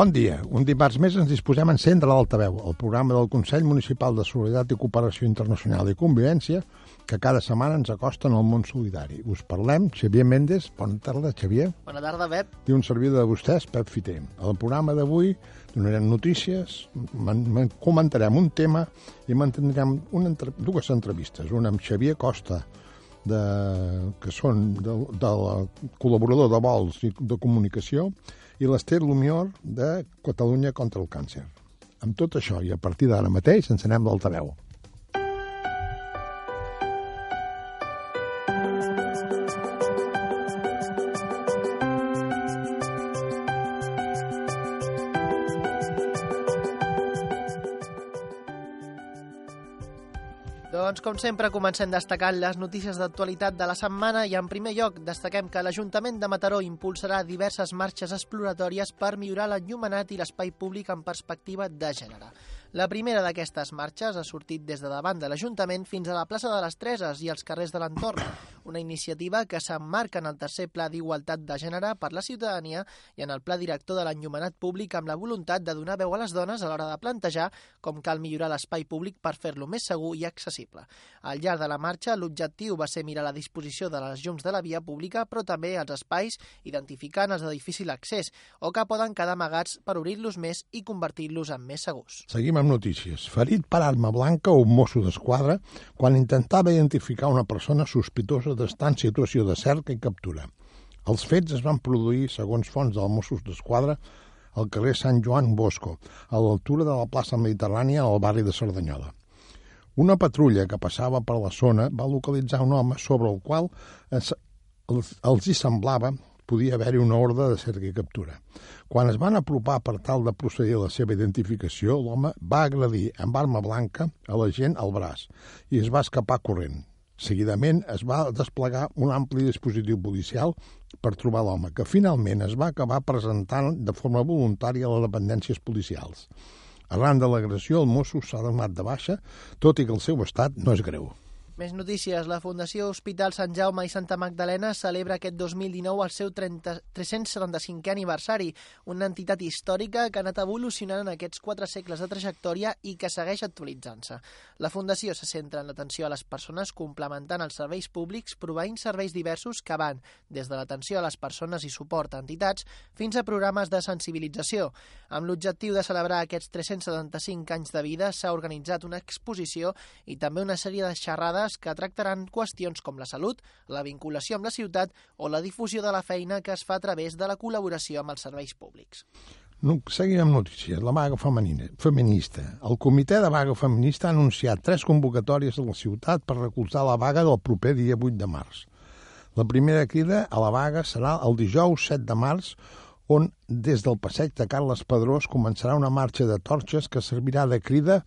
Bon dia. Un dimarts més ens disposem a encendre l'Altaveu, el programa del Consell Municipal de Solidaritat i Cooperació Internacional i Convivència, que cada setmana ens acosten al món solidari. Us parlem, Xavier Méndez, bona tarda, Xavier. Bona tarda, Pep. I un servidor de vostès, Pep Fiter. Al programa d'avui donarem notícies, comentarem un tema i mantindrem una entre, dues entrevistes, una amb Xavier Costa, de, que són de, de la col·laborador de vols i de comunicació, i l'Ester Lumior de Catalunya contra el càncer. Amb tot això i a partir d'ara mateix ens anem d'altaveu. Com sempre, comencem destacant les notícies d'actualitat de la setmana i, en primer lloc, destaquem que l'Ajuntament de Mataró impulsarà diverses marxes exploratòries per millorar l'enllumenat i l'espai públic en perspectiva de gènere. La primera d'aquestes marxes ha sortit des de davant de l'Ajuntament fins a la plaça de les Treses i els carrers de l'entorn, una iniciativa que s'emmarca en el tercer Pla d'Igualtat de Gènere per la ciutadania i en el Pla Director de l'Enllumenat Públic amb la voluntat de donar veu a les dones a l'hora de plantejar com cal millorar l'espai públic per fer-lo més segur i accessible. Al llarg de la marxa, l'objectiu va ser mirar la disposició de les llums de la via pública, però també els espais, identificant els de difícil accés o que poden quedar amagats per obrir-los més i convertir-los en més segurs. Seguim amb notícies. Ferit per arma blanca un mosso d'esquadra quan intentava identificar una persona sospitosa d'estar en situació de cerca i captura. Els fets es van produir, segons fonts del Mossos d'Esquadra, al carrer Sant Joan Bosco, a l'altura de la plaça Mediterrània al barri de Cerdanyola. Una patrulla que passava per la zona va localitzar un home sobre el qual els, els hi semblava podia haver-hi una ordre de cerca i captura. Quan es van apropar per tal de procedir a la seva identificació, l'home va agredir amb arma blanca a la gent al braç i es va escapar corrent. Seguidament es va desplegar un ampli dispositiu policial per trobar l'home, que finalment es va acabar presentant de forma voluntària a les dependències policials. Arran de l'agressió, el mosso s'ha donat de baixa, tot i que el seu estat no és greu. Més notícies. La Fundació Hospital Sant Jaume i Santa Magdalena celebra aquest 2019 el seu 30, 375è aniversari, una entitat històrica que ha anat evolucionant en aquests quatre segles de trajectòria i que segueix actualitzant-se. La Fundació se centra en l'atenció a les persones complementant els serveis públics, proveint serveis diversos que van des de l'atenció a les persones i suport a entitats fins a programes de sensibilització. Amb l'objectiu de celebrar aquests 375 anys de vida s'ha organitzat una exposició i també una sèrie de xerrades temes que tractaran qüestions com la salut, la vinculació amb la ciutat o la difusió de la feina que es fa a través de la col·laboració amb els serveis públics. No, seguim amb notícies. La vaga femenina, feminista. El comitè de vaga feminista ha anunciat tres convocatòries a la ciutat per recolzar la vaga del proper dia 8 de març. La primera crida a la vaga serà el dijous 7 de març, on des del passeig de Carles Pedrós començarà una marxa de torxes que servirà de crida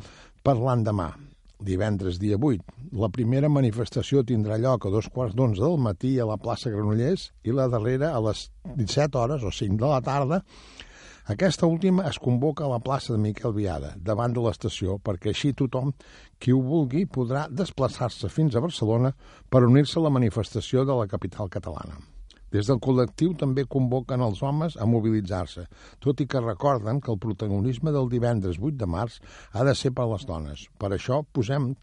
per l'endemà divendres dia 8. La primera manifestació tindrà lloc a dos quarts d'onze del matí a la plaça Granollers i la darrera a les 17 hores o 5 de la tarda. Aquesta última es convoca a la plaça de Miquel Viada, davant de l'estació, perquè així tothom qui ho vulgui podrà desplaçar-se fins a Barcelona per unir-se a la manifestació de la capital catalana. Des del col·lectiu també convoquen els homes a mobilitzar-se, tot i que recorden que el protagonisme del divendres 8 de març ha de ser per les dones. Per això posem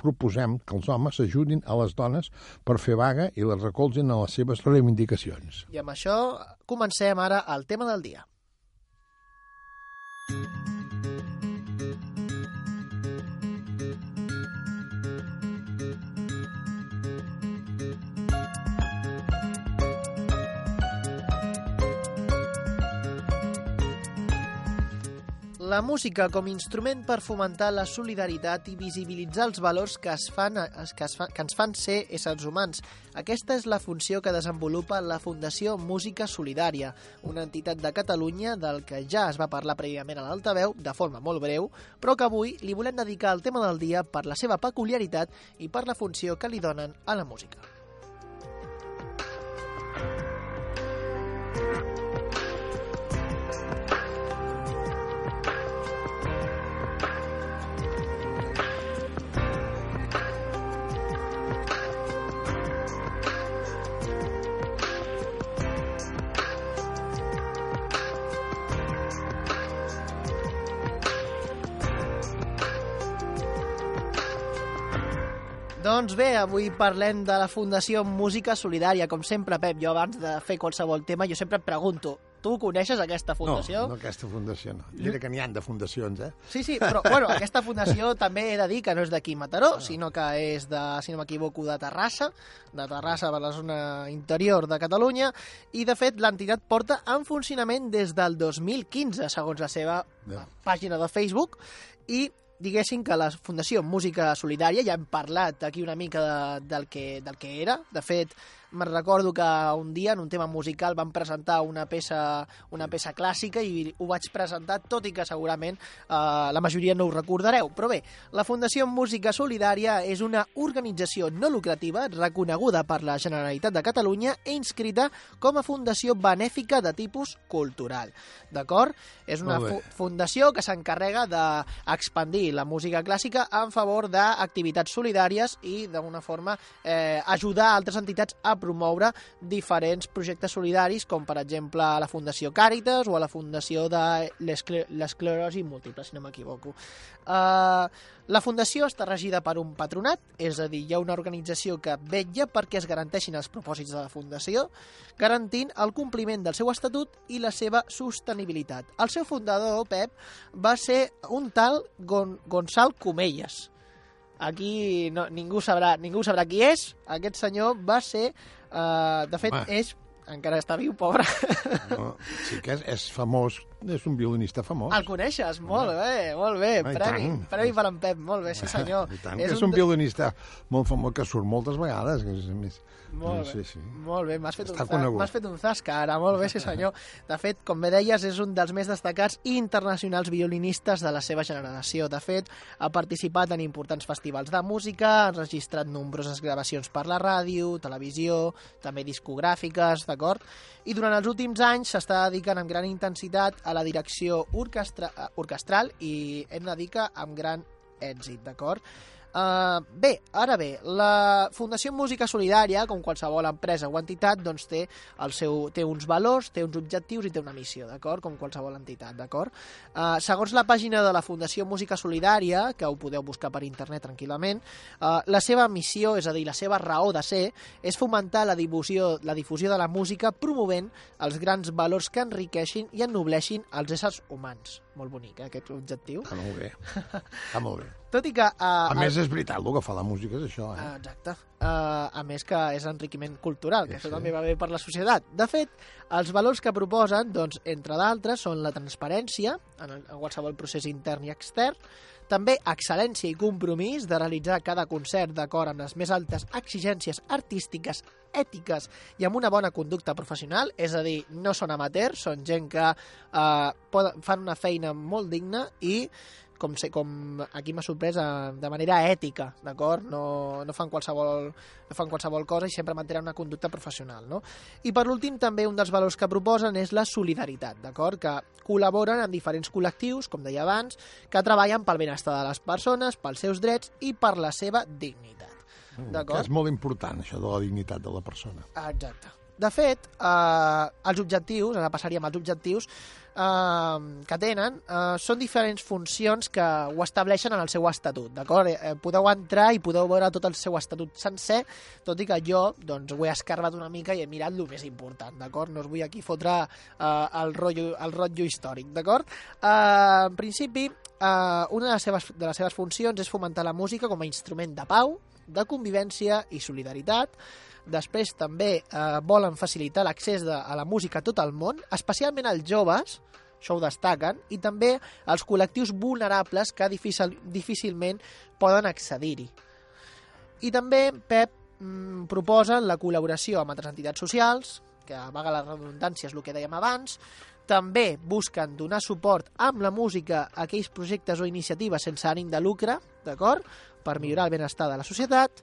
proposem que els homes ajudin a les dones per fer vaga i les recolzin a les seves reivindicacions. I amb això comencem ara el tema del dia. La música com a instrument per fomentar la solidaritat i visibilitzar els valors que, es fan, que, es fa, que ens fan ser éssers humans. Aquesta és la funció que desenvolupa la Fundació Música Solidària, una entitat de Catalunya del que ja es va parlar prèviament a l'altaveu, de forma molt breu, però que avui li volem dedicar el tema del dia per la seva peculiaritat i per la funció que li donen a la música. Doncs bé, avui parlem de la Fundació Música Solidària. Com sempre, Pep, jo abans de fer qualsevol tema, jo sempre et pregunto, tu coneixes aquesta fundació? No, no aquesta fundació no. Diré que n'hi han de fundacions, eh? Sí, sí, però bueno, aquesta fundació també he de dir que no és d'aquí Mataró, ah. sinó que és de, si no m'equivoco, de Terrassa, de Terrassa per la zona interior de Catalunya, i de fet l'entitat porta en funcionament des del 2015, segons la seva ja. pàgina de Facebook, i diguéssim que la Fundació Música Solidària, ja hem parlat aquí una mica de, del, que, del que era, de fet, me'n recordo que un dia en un tema musical van presentar una peça, una peça clàssica i ho vaig presentar, tot i que segurament eh, la majoria no ho recordareu. Però bé, la Fundació Música Solidària és una organització no lucrativa reconeguda per la Generalitat de Catalunya i inscrita com a fundació benèfica de tipus cultural. D'acord? És una fu fundació que s'encarrega d'expandir la música clàssica en favor d'activitats solidàries i, d'una forma, eh, ajudar altres entitats a promoure diferents projectes solidaris, com per exemple a la Fundació Càritas o a la Fundació de l'Esclerosi Múltiple, si no m'equivoco. Uh, la Fundació està regida per un patronat, és a dir, hi ha una organització que vetlla perquè es garanteixin els propòsits de la Fundació, garantint el compliment del seu estatut i la seva sostenibilitat. El seu fundador, Pep, va ser un tal Gon Gonçal Comelles, Aquí no, ningú, sabrà, ningú sabrà qui és. Aquest senyor va ser... Uh, de fet, Home. és encara està viu, pobre. No, sí que és, és famós, és un violinista famós. El coneixes? Molt bé, molt bé. Home, premi, premi per en Pep, molt bé, sí senyor. I tant, és és un, un violinista molt famós que surt moltes vegades, que és més molt bé, sí, sí. molt bé. M'has fet, un, fet un zasca ara, molt bé, sí senyor. De fet, com bé deies, és un dels més destacats i internacionals violinistes de la seva generació. De fet, ha participat en importants festivals de música, ha registrat nombroses gravacions per la ràdio, televisió, també discogràfiques, d'acord? I durant els últims anys s'està dedicant amb gran intensitat a la direcció orquestra, orquestral i hem de dir que amb gran èxit, d'acord? Uh, bé, ara bé, la Fundació Música Solidària, com qualsevol empresa o entitat, doncs té, el seu, té uns valors, té uns objectius i té una missió, d'acord? Com qualsevol entitat, d'acord? Uh, segons la pàgina de la Fundació Música Solidària, que ho podeu buscar per internet tranquil·lament, uh, la seva missió, és a dir, la seva raó de ser, és fomentar la difusió, la difusió de la música promovent els grans valors que enriqueixin i ennobleixin els éssers humans. Molt bonic, eh, aquest objectiu. Està molt bé. Està molt bé. Tot i que... Uh, a més, és veritat, el que fa la música és això, eh? Uh, exacte. Uh, a més que és enriquiment cultural, que sí, això sí. també va bé per la societat. De fet, els valors que proposen, doncs, entre d'altres, són la transparència en, el, en qualsevol procés intern i extern, també excel·lència i compromís de realitzar cada concert d'acord amb les més altes exigències artístiques, ètiques i amb una bona conducta professional, és a dir, no són amateurs, són gent que eh, poden, fan una feina molt digna i com, sé, com aquí m'ha sorprès de manera ètica, d'acord? No, no, fan qualsevol, no fan qualsevol cosa i sempre mantenen una conducta professional, no? I per l'últim també un dels valors que proposen és la solidaritat, d'acord? Que col·laboren amb diferents col·lectius, com deia abans, que treballen pel benestar de les persones, pels seus drets i per la seva dignitat. Mm, que és molt important, això de la dignitat de la persona. Exacte. De fet, eh, els objectius, ara passaríem als objectius, eh, que tenen eh, són diferents funcions que ho estableixen en el seu estatut, d'acord? Eh, podeu entrar i podeu veure tot el seu estatut sencer, tot i que jo doncs, ho he escarbat una mica i he mirat el més important, d'acord? No us vull aquí fotre eh, el, rotllo, el rotllo històric, d'acord? Eh, en principi, eh, una de les, seves, de les seves funcions és fomentar la música com a instrument de pau, de convivència i solidaritat, Després també eh, volen facilitar l'accés a la música a tot el món, especialment als joves, això ho destaquen, i també als col·lectius vulnerables que difícil, difícilment poden accedir-hi. I també, Pep, mm, proposen la col·laboració amb altres entitats socials, que a vaga la redundància és el que dèiem abans, també busquen donar suport amb la música a aquells projectes o iniciatives sense ànim de lucre, d'acord?, per millorar el benestar de la societat,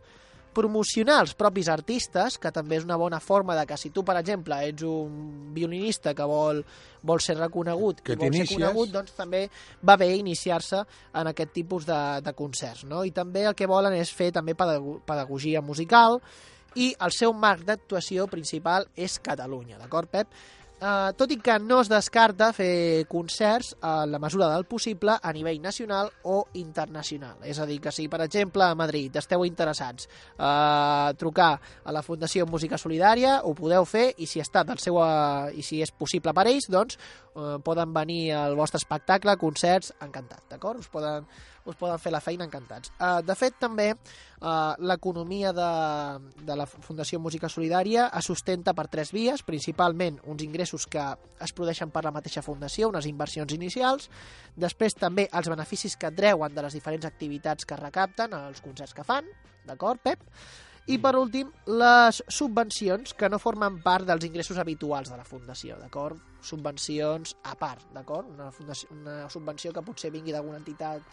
promocionar els propis artistes, que també és una bona forma de que si tu, per exemple, ets un violinista que vol, vol ser reconegut que i vol ser conegut, doncs també va bé iniciar-se en aquest tipus de, de concerts. No? I també el que volen és fer també pedagogia musical i el seu marc d'actuació principal és Catalunya, d'acord, Pep? Uh, tot i que no es descarta fer concerts a la mesura del possible a nivell nacional o internacional. És a dir, que si, per exemple, a Madrid esteu interessats a trucar a la Fundació Música Solidària, ho podeu fer i si està del seu, uh, i si és possible per ells, doncs uh, poden venir al vostre espectacle, concerts, encantat, d'acord? Us poden us poden fer la feina encantats. Uh, de fet, també uh, l'economia de, de la Fundació Música Solidària es sustenta per tres vies, principalment uns ingressos que es produeixen per la mateixa fundació, unes inversions inicials, després també els beneficis que treuen de les diferents activitats que recapten, els concerts que fan, d'acord, Pep? I per últim, les subvencions que no formen part dels ingressos habituals de la Fundació, d'acord? Subvencions a part, d'acord? Una, una subvenció que potser vingui d'alguna entitat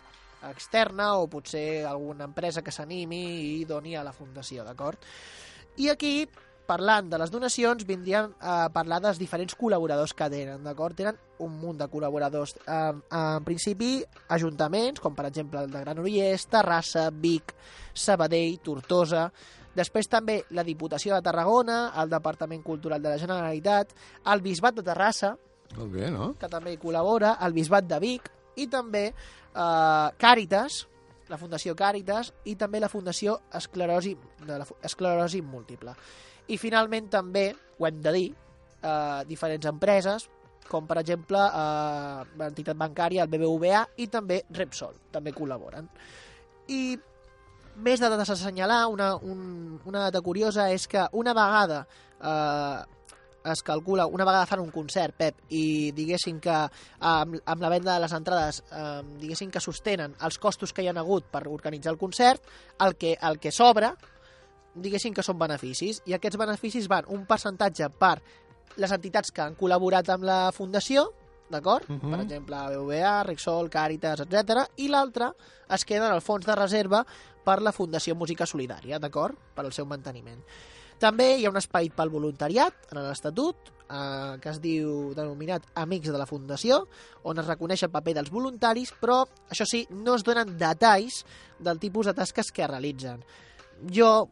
externa o potser alguna empresa que s'animi i doni a la fundació, d'acord? I aquí, parlant de les donacions, vindríem a parlar dels diferents col·laboradors que tenen, d'acord? Tenen un munt de col·laboradors. En, en principi, ajuntaments, com per exemple el de Granollers, Terrassa, Vic, Sabadell, Tortosa... Després també la Diputació de Tarragona, el Departament Cultural de la Generalitat, el Bisbat de Terrassa, Molt bé, no? que també hi col·labora, el Bisbat de Vic, i també eh, Càritas, la Fundació Càritas i també la Fundació Esclerosi, de la Esclerosi Múltiple. I finalment també, ho hem de dir, eh, diferents empreses, com per exemple eh, l'entitat bancària, el BBVA i també Repsol, també col·laboren. I més de dates a assenyalar, una, un, una data curiosa és que una vegada eh, es calcula, una vegada fan un concert, Pep, i diguéssim que amb, amb la venda de les entrades eh, diguéssim que sostenen els costos que hi han hagut per organitzar el concert, el que, el que sobra, diguéssim que són beneficis, i aquests beneficis van un percentatge per les entitats que han col·laborat amb la fundació, d'acord? Uh -huh. Per exemple, BBVA, Rexol, Càritas, etc. I l'altre es queda en el fons de reserva per la Fundació Música Solidària, d'acord? Per al seu manteniment. També hi ha un espai pel voluntariat en l'Estatut, eh, que es diu denominat Amics de la Fundació, on es reconeix el paper dels voluntaris, però, això sí, no es donen detalls del tipus de tasques que realitzen. Jo,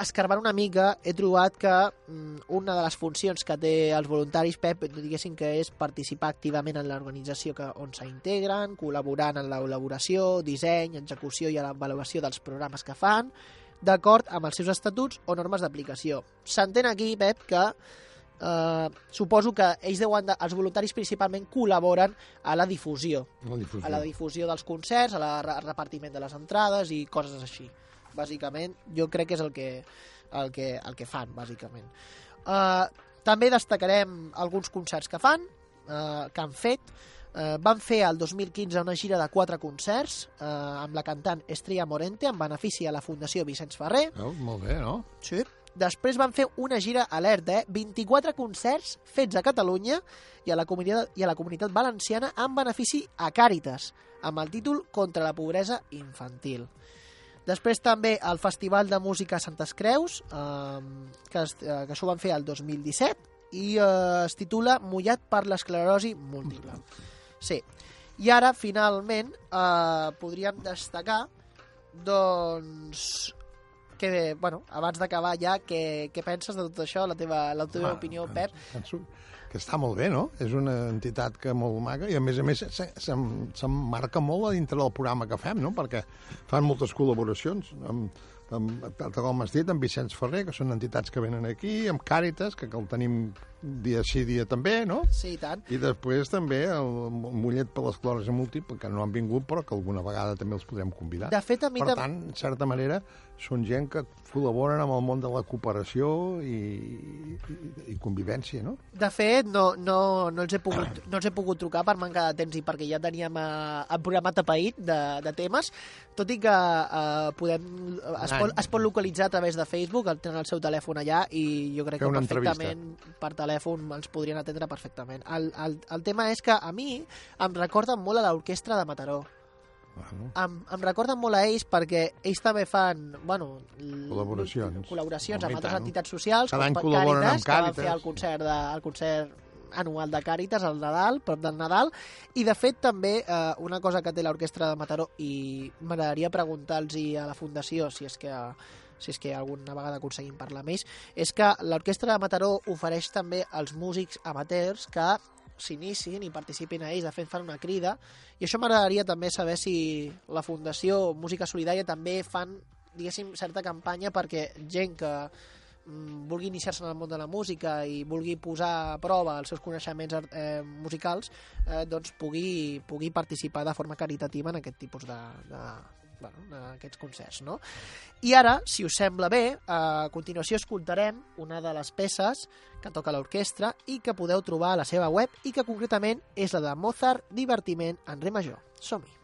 escarbant una mica, he trobat que mm, una de les funcions que té els voluntaris, Pep, diguéssim que és participar activament en l'organització on s'integren, col·laborant en l'elaboració, disseny, execució i l'avaluació dels programes que fan, d'acord amb els seus estatuts o normes d'aplicació. S'entén aquí, Pep, que eh, suposo que ells deuen de, els voluntaris principalment col·laboren a la difusió, la difusió, a la difusió dels concerts, a la repartiment de les entrades i coses així. Bàsicament, jo crec que és el que, el que, el que fan, bàsicament. Eh, també destacarem alguns concerts que fan, eh, que han fet, Eh, van fer el 2015 una gira de quatre concerts eh, amb la cantant Estrella Morente en benefici a la Fundació Vicenç Ferrer. Oh, molt bé, no? Sí. Després van fer una gira alerta, eh? 24 concerts fets a Catalunya i a la comunitat, i a la comunitat valenciana en benefici a Càritas, amb el títol Contra la pobresa infantil. Després també el Festival de Música Santes Creus, eh, que, es, eh, que això van fer el 2017, i eh, es titula Mullat per l'esclerosi múltiple. Sí. I ara, finalment, eh, podríem destacar, doncs, que, bueno, abans d'acabar ja, què, què penses de tot això, la teva, la teva ah, opinió, Pep? Penso que està molt bé, no? És una entitat que molt maca i, a més a més, s'emmarca molt a dintre del programa que fem, no? Perquè fan moltes col·laboracions amb, amb, com has dit, amb Vicenç Ferrer, que són entitats que venen aquí, amb Càritas, que, que el tenim dia sí, dia també, no? Sí, i tant. I després també el Mollet per les Clores Múltiple, que no han vingut, però que alguna vegada també els podem convidar. De fet, a mi per tant, en certa manera, són gent que col·laboren amb el món de la cooperació i, i, i convivència, no? De fet, no, no, no, els he pogut, no els he pogut trucar per manca de temps i perquè ja teníem eh, el programa tapaït de, de temes, tot i que eh, podem, es, pot, es pot localitzar a través de Facebook, el tenen el seu telèfon allà i jo crec que perfectament entrevista. per telèfon ens podrien atendre perfectament. El, el, el tema és que a mi em recorda molt a l'orquestra de Mataró. Em, em recorden molt a ells perquè ells també fan bueno, col·laboracions, col·laboracions amb altres entitats socials Cada com Càritas, que van fer el concert, de, el concert anual de Càritas al Nadal, prop del Nadal, i de fet també eh, una cosa que té l'orquestra de Mataró i m'agradaria preguntar-los a la Fundació si és que si és que alguna vegada aconseguim parlar més, és que l'Orquestra de Mataró ofereix també als músics amateurs que s'inicin i participin a ells, de fet fan una crida, i això m'agradaria també saber si la Fundació Música Solidària també fan, diguéssim, certa campanya perquè gent que mm, vulgui iniciar-se en el món de la música i vulgui posar a prova els seus coneixements eh, musicals, eh, doncs pugui, pugui participar de forma caritativa en aquest tipus de, de, bueno, aquests concerts, no? I ara, si us sembla bé, a continuació escoltarem una de les peces que toca l'orquestra i que podeu trobar a la seva web i que concretament és la de Mozart Divertiment en Re major. Som-hi!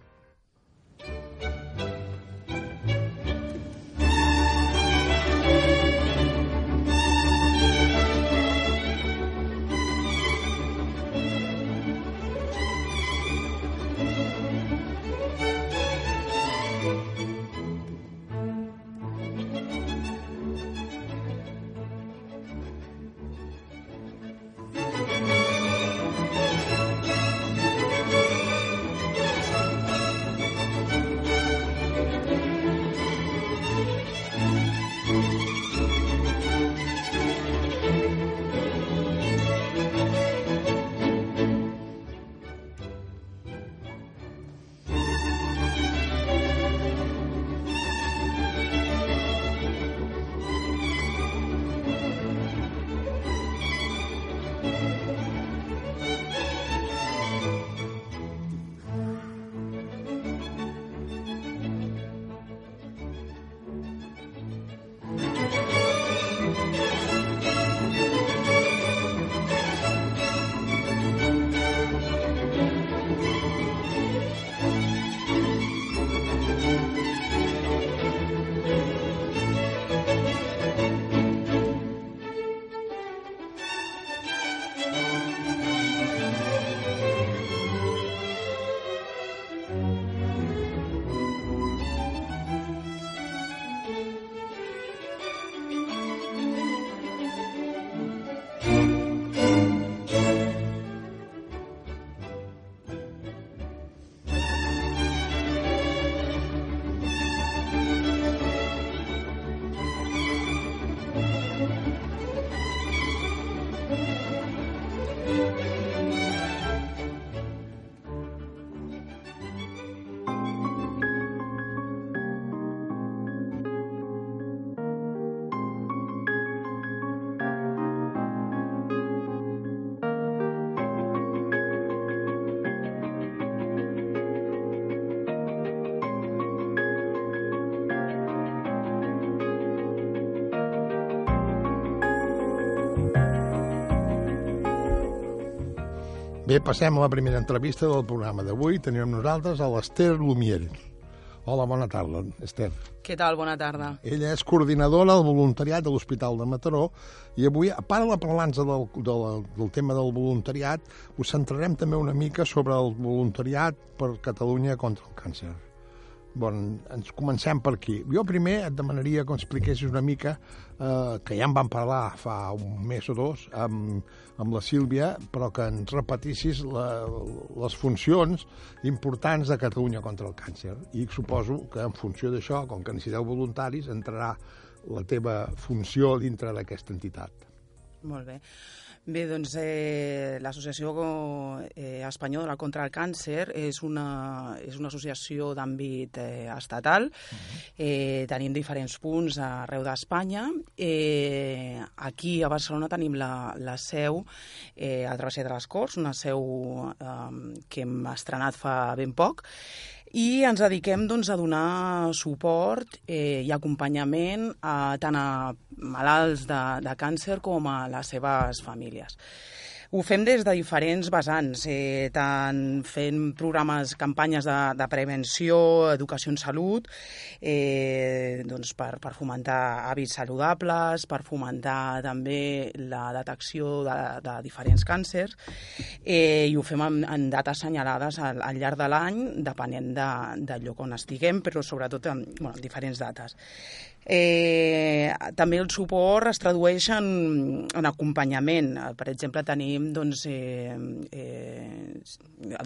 Bé, passem a la primera entrevista del programa d'avui. Tenim amb nosaltres a l'Ester Lumier. Hola, bona tarda, Esther. Què tal? Bona tarda. Ella és coordinadora del voluntariat de l'Hospital de Mataró i avui, a part de la parlança del, del, del tema del voluntariat, us centrarem també una mica sobre el voluntariat per Catalunya contra el càncer. Bon, ens comencem per aquí. Jo primer et demanaria que expliquessis una mica, eh, que ja en vam parlar fa un mes o dos amb, amb la Sílvia, però que ens repetissis la, les funcions importants de Catalunya contra el càncer. I suposo que en funció d'això, com que necessiteu voluntaris, entrarà la teva funció dintre d'aquesta entitat. Molt bé. Bé, doncs eh, l'Associació eh, Espanyola contra el Càncer és una, és una associació d'àmbit eh, estatal. Uh -huh. eh, tenim diferents punts arreu d'Espanya. Eh, aquí a Barcelona tenim la, la seu eh, a Travesser de les Corts, una seu eh, que hem estrenat fa ben poc, i ens dediquem doncs, a donar suport eh, i acompanyament a, tant a malalts de, de càncer com a les seves famílies. Ho fem des de diferents vessants, eh, tant fent programes, campanyes de, de prevenció, educació en salut, eh, doncs per, per fomentar hàbits saludables, per fomentar també la detecció de, de diferents càncers, eh, i ho fem en, en dates assenyalades al, al llarg de l'any, depenent de, del lloc on estiguem, però sobretot en, bueno, en diferents dates. Eh, també el suport es tradueix en, en acompanyament. Per exemple, tenim, doncs, eh, eh,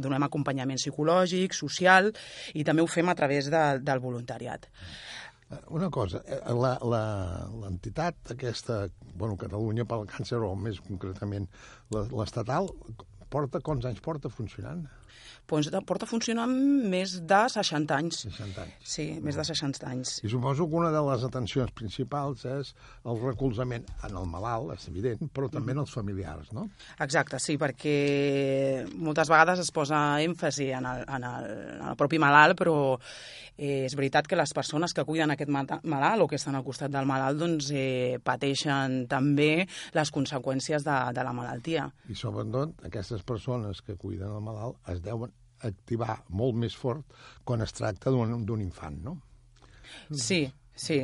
donem acompanyament psicològic, social, i també ho fem a través de, del voluntariat. Eh, Una cosa, eh, l'entitat aquesta, bueno, Catalunya pel càncer, o més concretament l'estatal, porta, quants anys porta funcionant? Pues, porta funcionant més de 60 anys. 60 anys. Sí, més de 60 anys. I suposo que una de les atencions principals és el recolzament en el malalt, és evident, però també en els familiars, no? Exacte, sí, perquè moltes vegades es posa èmfasi en el, en el, en el propi malalt, però eh, és veritat que les persones que cuiden aquest malalt o que estan al costat del malalt doncs, eh, pateixen també les conseqüències de, de la malaltia. I sobretot aquestes persones que cuiden el malalt es deuen activar molt més fort quan es tracta d'un infant, no? Sí, sí,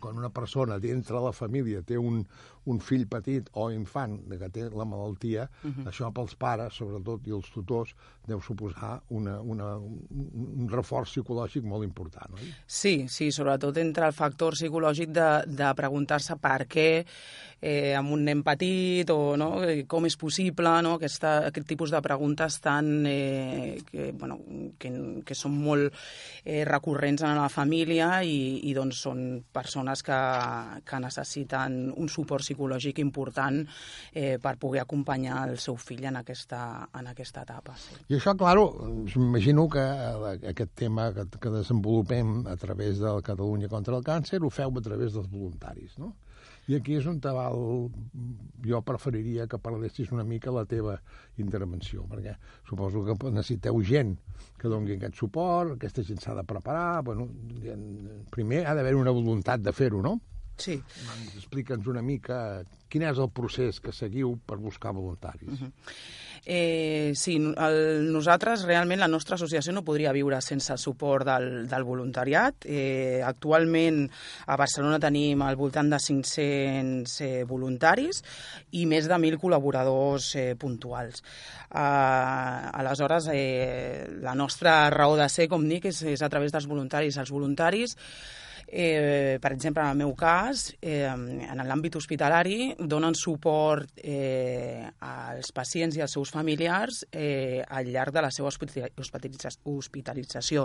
Quan una persona dintre la família té un, un fill petit o infant que té la malaltia, uh -huh. això pels pares, sobretot, i els tutors, deu suposar una, una, un, reforç psicològic molt important, oi? Sí, sí, sobretot entre el factor psicològic de, de preguntar-se per què eh, amb un nen petit o no, com és possible, no, aquesta, aquest tipus de preguntes tan, eh, que, bueno, que, que són molt eh, recurrents en la família i, i doncs són persones que, que necessiten un suport psicològic important eh, per poder acompanyar el seu fill en aquesta, en aquesta etapa. Sí. I això, claro, m'imagino que eh, aquest tema que, que desenvolupem a través del Catalunya contra el càncer ho feu a través dels voluntaris, no? I aquí és on te val... Jo preferiria que parlessis una mica la teva intervenció, perquè suposo que necessiteu gent que doni aquest suport, aquesta gent s'ha de preparar, bueno, primer ha d'haver una voluntat de fer-ho, no? Sí. Explica'ns una mica quin és el procés que seguiu per buscar voluntaris. Uh -huh. Eh, sí, el, nosaltres realment la nostra associació no podria viure sense el suport del, del voluntariat. Eh, actualment a Barcelona tenim al voltant de 500 eh, voluntaris i més de 1.000 col·laboradors eh, puntuals. Eh, aleshores, eh, la nostra raó de ser, com dic, és, és a través dels voluntaris. Els voluntaris Eh, per exemple, en el meu cas, eh, en l'àmbit hospitalari, donen suport eh, als pacients i als seus familiars eh, al llarg de la seva hospitalitza hospitalització.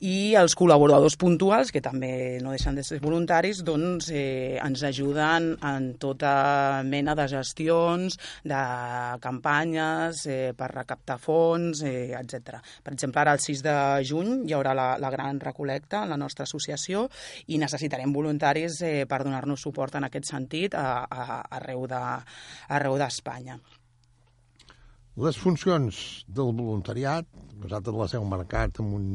I els col·laboradors puntuals, que també no deixen de ser voluntaris, doncs eh, ens ajuden en tota mena de gestions, de campanyes, eh, per recaptar fons, eh, etc. Per exemple, ara el 6 de juny hi haurà la, la gran recolecta en la nostra associació i necessitarem voluntaris eh, per donar-nos suport en aquest sentit a, a, arreu de- arreu d'Espanya. Les funcions del voluntariat, vosaltres les heu marcat amb un,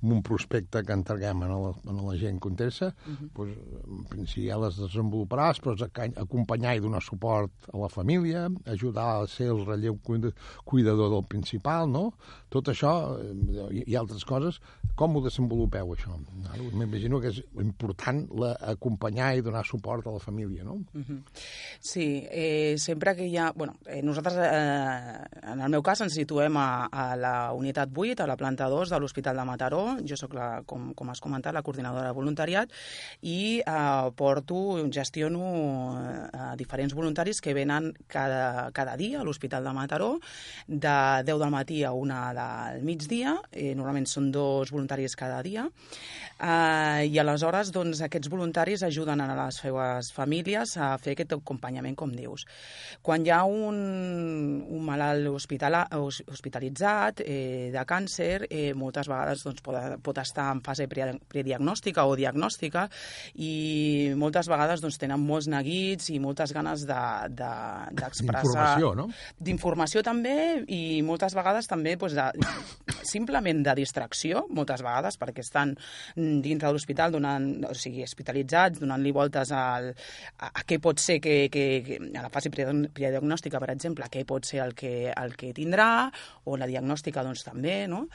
amb un prospecte que entreguem a la, a la gent que interessa, uh -huh. doncs, en principi ja les desenvoluparàs, però acompanyar i donar suport a la família, ajudar a ser el relleu cuida- cuidador del principal, no? Tot això eh, i, altres coses, com ho desenvolupeu, això? M'imagino que és important la, acompanyar i donar suport a la família, no? Sí, eh, sempre que hi ha... Bueno, eh, nosaltres, eh, en el meu cas, ens situem a, a la unitat 8, a la planta 2 de l'Hospital de Mataró. Jo sóc, la, com, com has comentat, la coordinadora de voluntariat i eh, porto, gestiono eh, diferents voluntaris que venen cada, cada dia a l'Hospital de Mataró de 10 del matí a 1 del migdia. Eh, normalment són dos voluntaris cada dia. Eh, I aleshores, doncs, aquests voluntaris ajuden a les seves famílies a fer aquest acompanyament, com dius. Quan hi ha un, un malalt hospitala, hos- hospitalitzat eh, de càncer, eh, moltes vegades doncs, pot, pot estar en fase pre- prediagnòstica o diagnòstica i moltes vegades doncs, tenen molts neguits i moltes ganes de- de- d'expressar... Informació, no? D'informació també i moltes vegades també doncs, de, that simplement de distracció, moltes vegades, perquè estan mm, dintre de l'hospital donant, o sigui, hospitalitzats, donant-li voltes al, a, a què pot ser que, que, que a la fase prediag- prediagnòstica, per exemple, què pot ser el que, el que tindrà, o la diagnòstica doncs també, no?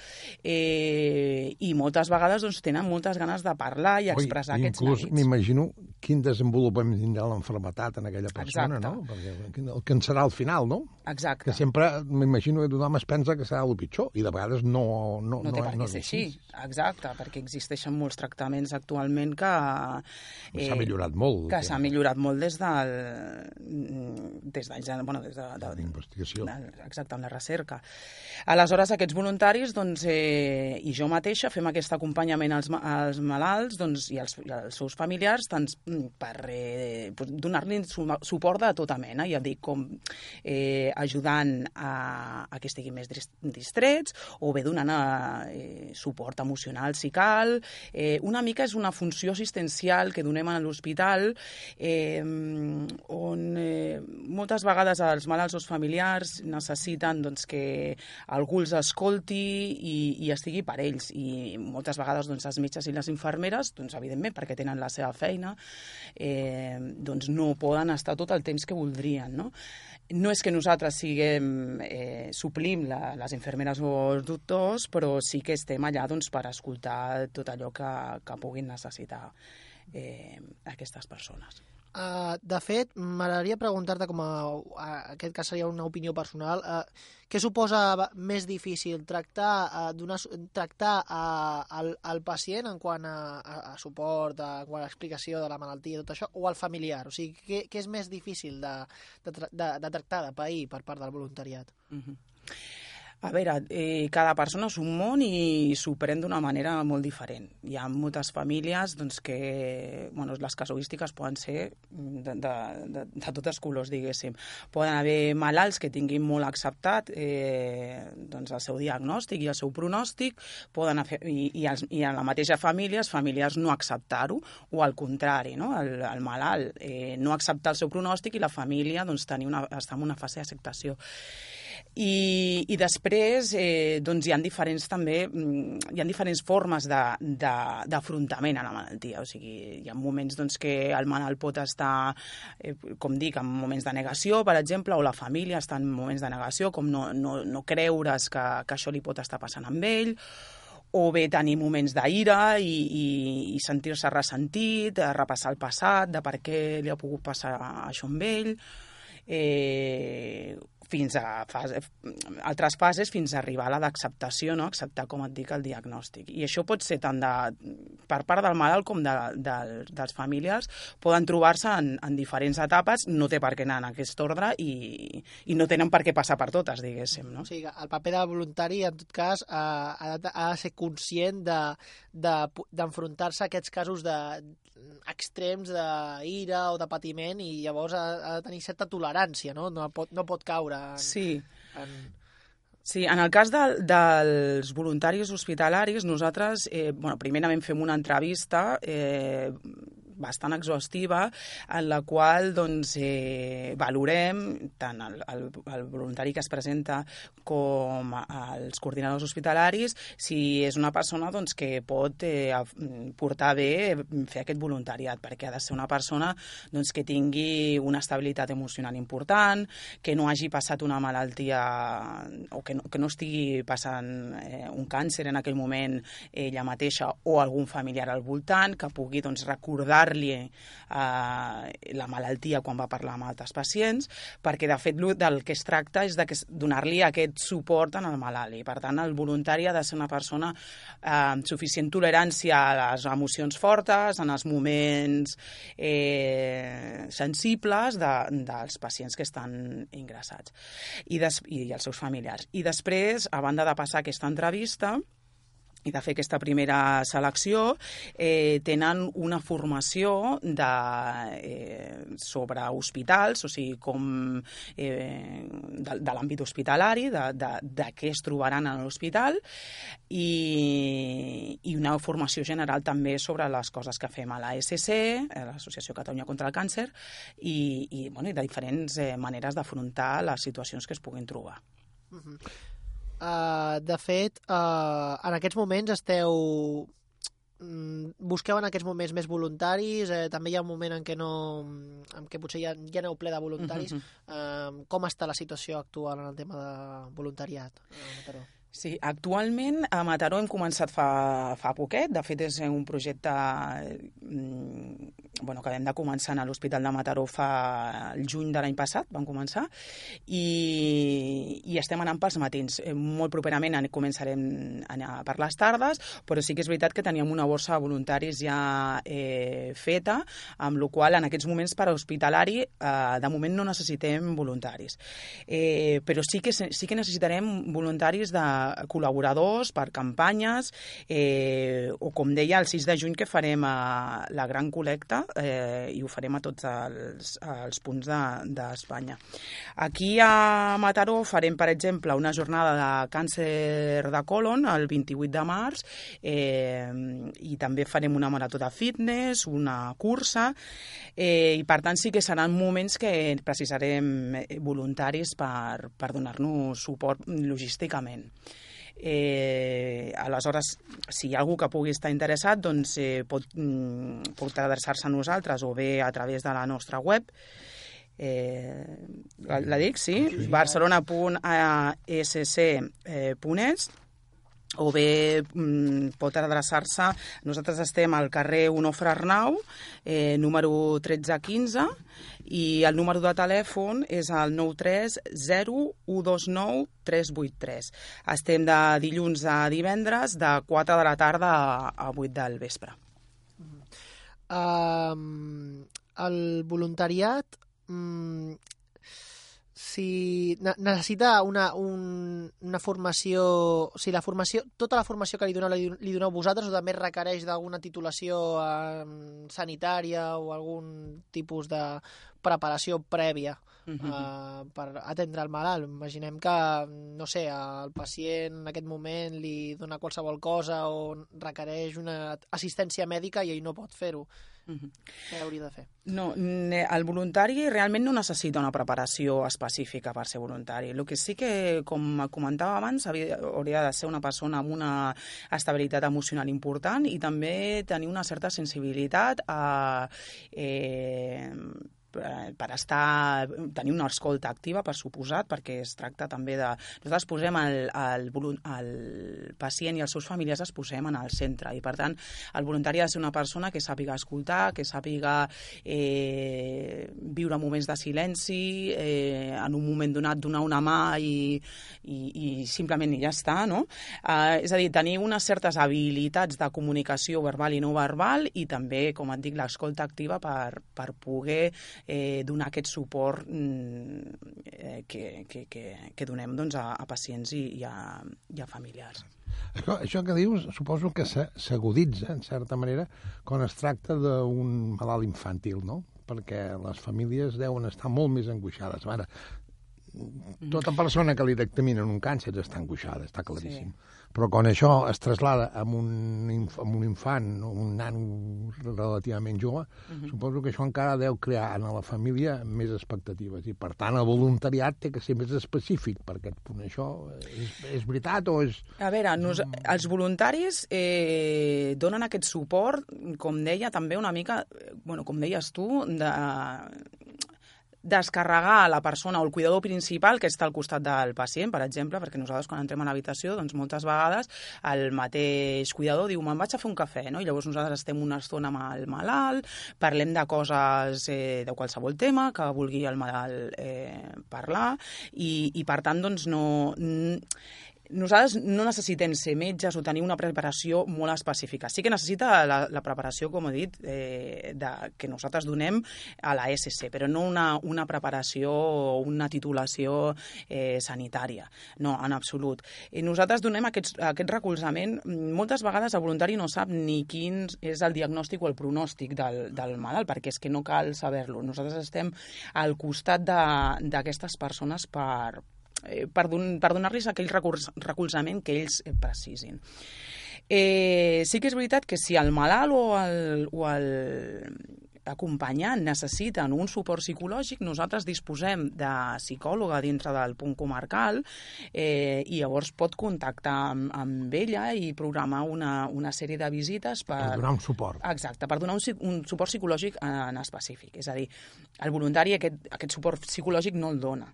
Eh, I moltes vegades doncs, tenen moltes ganes de parlar i expressar Oi, aquests inclús m'imagino quin desenvolupament tindrà l'enfermetat en aquella persona, Exacte. no? Perquè el que en serà al final, no? Exacte. Que sempre m'imagino que tothom es pensa que serà el pitjor i de vegades no, no, no té no, per no què és ser així. Exacte, perquè existeixen molts tractaments actualment que... S'ha millorat molt. Que s'ha millorat molt des del... des d'anys... de- Bueno, des de, de, D'investigació. Exacte, amb la recerca. Aleshores, aquests voluntaris, doncs, eh, i jo mateixa fem aquest acompanyament als, als malalts doncs, i, als, als seus familiars tant per eh, donar-li su suport de tota mena, ja dic, com eh, ajudant a, a que estiguin més dis- distrets o bé donant eh, suport emocional si cal. Eh, una mica és una funció assistencial que donem a l'hospital eh, on eh, moltes vegades els malalts o els familiars necessiten doncs, que algú els escolti i, i estigui per ells. I moltes vegades doncs, els metges i les infermeres, doncs, evidentment, perquè tenen la seva feina, eh, doncs no poden estar tot el temps que voldrien. No? No és que nosaltres siguem, eh, suplim la, les infermeres o els doctors, però sí que estem allà doncs, per escoltar tot allò que, que puguin necessitar eh, aquestes persones. Uh, de fet, m'agradaria preguntar-te, com a, a, aquest cas seria una opinió personal, uh, què suposa més difícil, tractar, uh, donar, tractar uh, el, el pacient en quant a, a, a suport, a, quant a explicació de la malaltia i tot això, o el familiar? O sigui, què, què és més difícil de, de, de, de tractar, de pair per part del voluntariat? Uh -huh. A veure, eh, cada persona és un món i s'ho pren d'una manera molt diferent. Hi ha moltes famílies doncs, que bueno, les casuístiques poden ser de, de, de, de tots colors, diguéssim. Poden haver malalts que tinguin molt acceptat eh, doncs, el seu diagnòstic i el seu pronòstic, poden haver, i, i, els, i en la mateixa família, els familiars no acceptar-ho, o al contrari, no? el, el malalt eh, no acceptar el seu pronòstic i la família doncs, tenir una, estar en una fase d'acceptació. I, i després eh, doncs hi ha diferents també mm, hi ha diferents formes d'afrontament a la malaltia. O sigui, hi ha moments doncs, que el malalt pot estar eh, com dic, en moments de negació per exemple, o la família està en moments de negació com no, no, no creure's que, que això li pot estar passant amb ell o bé tenir moments d'ira i, i, i sentir-se ressentit, eh, repassar el passat, de per què li ha pogut passar això amb ell, eh, fins a fase, altres fases fins a arribar a la d'acceptació, no? acceptar, com et dic, el diagnòstic. I això pot ser tant de, per part del malalt com de, de, dels familiars, poden trobar-se en, en diferents etapes, no té per què anar en aquest ordre i, i no tenen per què passar per totes, diguéssim. No? O sigui, el paper del voluntari, en tot cas, eh, ha, de, ha de ser conscient d'enfrontar-se de, d'enfrontar-se a aquests casos de extrems d'ira o de patiment i llavors ha, ha de tenir certa tolerància, no? No pot, no pot caure en... Sí, en... Sí, en el cas de, dels voluntaris hospitalaris, nosaltres, eh, bueno, primerament fem una entrevista eh, bastant exhaustiva en la qual doncs, eh, valorem tant el, el, el voluntari que es presenta com els coordinadors hospitalaris si és una persona doncs, que pot eh, portar bé fer aquest voluntariat, perquè ha de ser una persona doncs, que tingui una estabilitat emocional important, que no hagi passat una malaltia o que no, que no estigui passant eh, un càncer en aquell moment ella mateixa o algun familiar al voltant, que pugui doncs, recordar-li eh, la malaltia quan va parlar amb altres pacients, perquè de fet del que es tracta és de donar-li aquest suport en el malalt. I per tant, el voluntari ha de ser una persona eh, amb suficient tolerància a les emocions fortes, en els moments eh, sensibles de, dels pacients que estan ingressats i, des, i els seus familiars. I després, a banda de passar aquesta entrevista, i de fer aquesta primera selecció, eh, tenen una formació de, eh, sobre hospitals, o sigui, com eh, de, de l'àmbit hospitalari, de, de, de què es trobaran a l'hospital, i, i una formació general també sobre les coses que fem a l'ASC, l'Associació Catalunya contra el Càncer, i, i, bueno, i de diferents eh, maneres d'afrontar les situacions que es puguin trobar. Uh, de fet, uh, en aquests moments esteu... mm, Busqueu en aquests moments més voluntaris, eh, també hi ha un moment en què no, en què potser ja, ja aneu ple de voluntaris. Uh, com està la situació actual en el tema de voluntariat a Mataró? Sí, actualment a Mataró hem començat fa, fa poquet, de fet és un projecte mm, bueno, que vam de començar a l'Hospital de Mataró fa el juny de l'any passat, vam començar, i, i estem anant pels matins. Eh, molt properament començarem a anar per les tardes, però sí que és veritat que teníem una borsa de voluntaris ja eh, feta, amb la qual en aquests moments per hospitalari eh, de moment no necessitem voluntaris. Eh, però sí que, sí que necessitarem voluntaris de col·laboradors per campanyes eh, o com deia el 6 de juny que farem a la gran col·lecta eh, i ho farem a tots els, els punts d'Espanya. De, Aquí a Mataró farem, per exemple, una jornada de càncer de colon el 28 de març eh, i també farem una marató de fitness, una cursa eh, i per tant sí que seran moments que precisarem voluntaris per, per donar-nos suport logísticament. Eh, aleshores, si hi ha algú que pugui estar interessat, doncs eh, pot, mm, pot adreçar-se a nosaltres o bé a través de la nostra web, eh, la, la dic, sí, sí. barcelona.asc.es o bé mm, pot adreçar-se... Nosaltres estem al carrer Onofre Arnau, eh, número 1315, i el número de telèfon és el 930 Estem de dilluns a divendres, de 4 de la tarda a 8 del vespre. Um, el voluntariat mm, si necessita una, un, una formació, o sigui, la formació, tota la formació que li doneu, li, li doneu vosaltres o també requereix d'alguna titulació eh, sanitària o algun tipus de preparació prèvia uh -huh. uh, per atendre el malalt. Imaginem que, no sé, el pacient en aquest moment li dona qualsevol cosa o requereix una assistència mèdica i ell no pot fer-ho. Uh -huh. Què hauria de fer? No, el voluntari realment no necessita una preparació específica per ser voluntari. El que sí que, com comentava abans, hauria de ser una persona amb una estabilitat emocional important i també tenir una certa sensibilitat a... Eh, per estar, tenir una escolta activa, per suposat, perquè es tracta també de... Nosaltres posem el, el, el pacient i els seus familiars es posem en el centre i, per tant, el voluntari ha de ser una persona que sàpiga escoltar, que sàpiga eh, viure moments de silenci, eh, en un moment donat donar una mà i, i, i simplement ja està, no? Eh, és a dir, tenir unes certes habilitats de comunicació verbal i no verbal i també, com et dic, l'escolta activa per, per poder eh, donar aquest suport mm, eh, que, que, que, que donem doncs, a, a pacients i, i, a, i a familiars. Això, això que dius suposo que s'aguditza, en certa manera, quan es tracta d'un malalt infantil, no? perquè les famílies deuen estar molt més angoixades. Ara, tota persona que li dictaminen un càncer està angoixada, està claríssim. Sí. Però quan això es traslada amb un, amb un infant, un nan relativament jove, uh -huh. suposo que això encara deu crear en la família més expectatives. I, per tant, el voluntariat té que ser més específic per aquest punt. Això és, és veritat o és... A veure, nos, els voluntaris eh, donen aquest suport, com deia, també una mica, bueno, com deies tu, de, descarregar la persona o el cuidador principal que està al costat del pacient, per exemple, perquè nosaltres quan entrem a l'habitació, doncs moltes vegades el mateix cuidador diu me'n vaig a fer un cafè, no? i llavors nosaltres estem una estona amb el malalt, parlem de coses eh, de qualsevol tema que vulgui el malalt eh, parlar, i, i per tant, doncs no nosaltres no necessitem ser metges o tenir una preparació molt específica. Sí que necessita la, la preparació, com he dit, eh, de, que nosaltres donem a la SC, però no una, una preparació o una titulació eh, sanitària. No, en absolut. I nosaltres donem aquests, aquest recolzament. Moltes vegades el voluntari no sap ni quin és el diagnòstic o el pronòstic del, del malalt, perquè és que no cal saber-lo. Nosaltres estem al costat d'aquestes persones per, eh, per, don, per donar-los aquell recolzament que ells eh, precisin. Eh, sí que és veritat que si el malalt o el, o el acompanyant necessiten un suport psicològic, nosaltres disposem de psicòloga dintre del punt comarcal eh, i llavors pot contactar amb, amb ella i programar una, una sèrie de visites per... Per donar un suport. Exacte, per donar un, un suport psicològic en específic. És a dir, el voluntari aquest, aquest suport psicològic no el dona.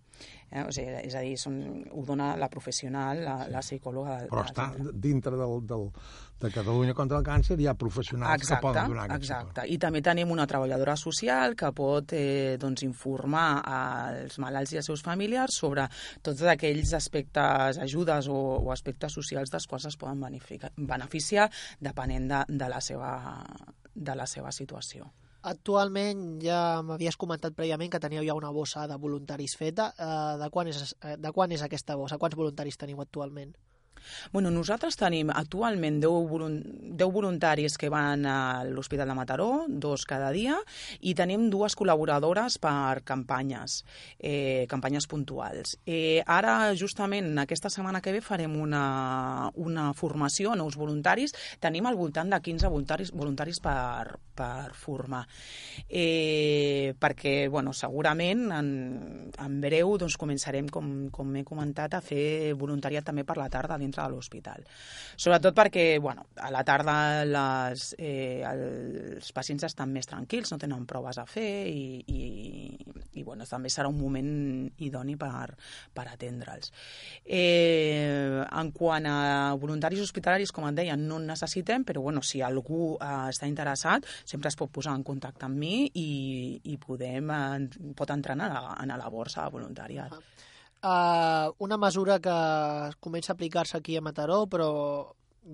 Eh? O sigui, és a dir, són, ho dona la professional, la, la psicòloga... Però està dintre del, del, de Catalunya contra el càncer hi ha professionals exacte, que poden donar aquest exacte. suport. I també tenim un altre treballadora social que pot eh, doncs, informar als malalts i als seus familiars sobre tots aquells aspectes, ajudes o, o aspectes socials dels quals es poden beneficiar depenent de, de, la seva, de la seva situació. Actualment ja m'havies comentat prèviament que teníeu ja una bossa de voluntaris feta. Eh, de, quan és, eh, de quan és aquesta bossa? Quants voluntaris teniu actualment? Bueno, nosaltres tenim actualment 10, volun 10 voluntaris que van a l'Hospital de Mataró, dos cada dia, i tenim dues col·laboradores per campanyes, eh, campanyes puntuals. Eh, ara, justament, aquesta setmana que ve farem una, una formació a nous voluntaris. Tenim al voltant de 15 voluntaris, voluntaris per, per formar. Eh, perquè, bueno, segurament en, en breu doncs, començarem, com, com he comentat, a fer voluntariat també per la tarda dintre de l'hospital. Sobretot perquè, bueno, a la tarda les, eh, els pacients estan més tranquils, no tenen proves a fer i, i, i bueno, també serà un moment idoni per, per atendre'ls. Eh, en quant a voluntaris hospitalaris, com et deia, no en necessitem, però bueno, si algú eh, està interessat, sempre es pot posar en contacte amb mi i, i podem, eh, pot entrenar a, a la borsa de voluntariat. Ah. Uh, una mesura que comença a aplicar-se aquí a Mataró, però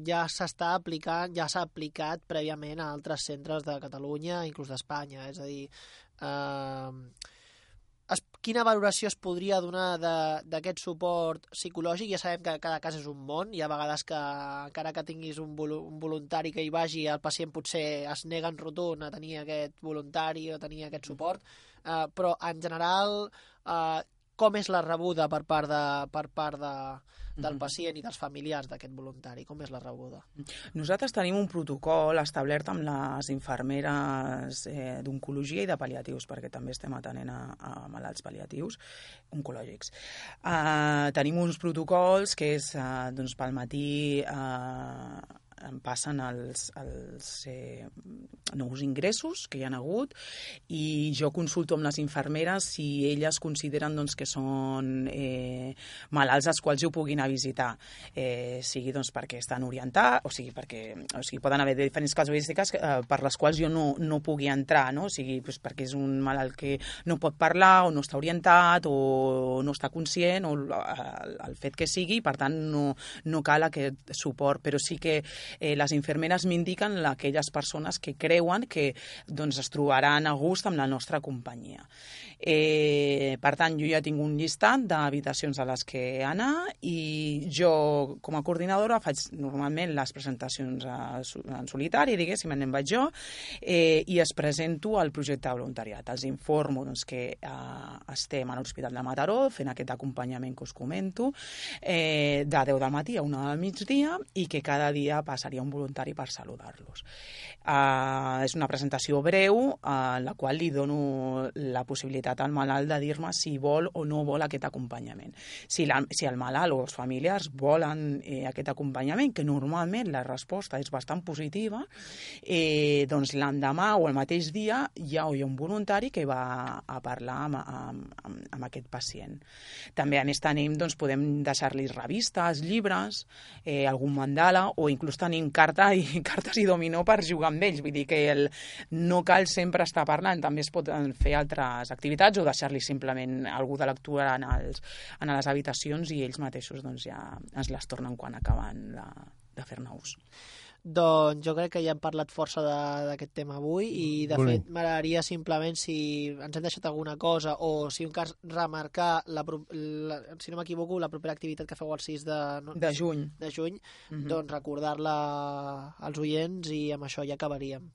ja s'està aplicant, ja s'ha aplicat prèviament a altres centres de Catalunya, inclús d'Espanya. És a dir, uh, es, quina valoració es podria donar d'aquest suport psicològic? Ja sabem que cada cas és un món, hi ha vegades que encara que tinguis un, vol un voluntari que hi vagi, el pacient potser es nega en rotund a tenir aquest voluntari o tenir aquest suport, uh, però en general uh, com és la rebuda per part, de, per part de, del pacient i dels familiars d'aquest voluntari? Com és la rebuda? Nosaltres tenim un protocol establert amb les infermeres eh, d'oncologia i de paliatius, perquè també estem atenent a, a malalts paliatius oncològics. Uh, tenim uns protocols que és, uh, doncs, pel matí em passen els, els eh, nous ingressos que hi han hagut i jo consulto amb les infermeres si elles consideren doncs, que són eh, malalts als quals jo puguin a visitar, eh, sigui doncs, perquè estan orientats, o sigui, perquè o sigui, poden haver diferents casuístiques eh, per les quals jo no, no pugui entrar, no? o sigui, doncs, perquè és un malalt que no pot parlar o no està orientat o no està conscient o el, el fet que sigui, per tant no, no cal aquest suport, però sí que eh, les infermeres m'indiquen aquelles persones que creuen que doncs, es trobaran a gust amb la nostra companyia. Eh, per tant, jo ja tinc un llistat d'habitacions a les que anar i jo, com a coordinadora, faig normalment les presentacions a, en solitari, diguéssim, en vaig jo, eh, i es presento al projecte de voluntariat. Els informo doncs, que eh, estem a l'Hospital de Mataró fent aquest acompanyament que us comento, eh, de 10 del matí a 1 del migdia i que cada dia passaria un voluntari per saludar-los. Eh, és una presentació breu eh, en la qual li dono la possibilitat al malalt de dir-me si vol o no vol aquest acompanyament. Si, la, si el malalt o els familiars volen eh, aquest acompanyament, que normalment la resposta és bastant positiva, eh, doncs l'endemà o el mateix dia ja hi ha un voluntari que va a parlar amb, amb, amb, amb aquest pacient. També, a més, tenim, doncs, podem deixar-li revistes, llibres, eh, algun mandala, o inclús tenim carta i, cartes i dominó per jugar amb ells. Vull dir que el, no cal sempre estar parlant, també es poden fer altres activitats o deixar-li simplement algú de lectura en, els, en les habitacions i ells mateixos doncs, ja ens les tornen quan acaben la, de fer-ne ús. Doncs jo crec que ja hem parlat força d'aquest tema avui i de Volem. fet m'agradaria simplement si ens hem deixat alguna cosa o si un cas remarcar, la, la, si no m'equivoco, la propera activitat que feu el 6 de, no, de juny, de juny mm -hmm. doncs recordar-la als oients i amb això ja acabaríem.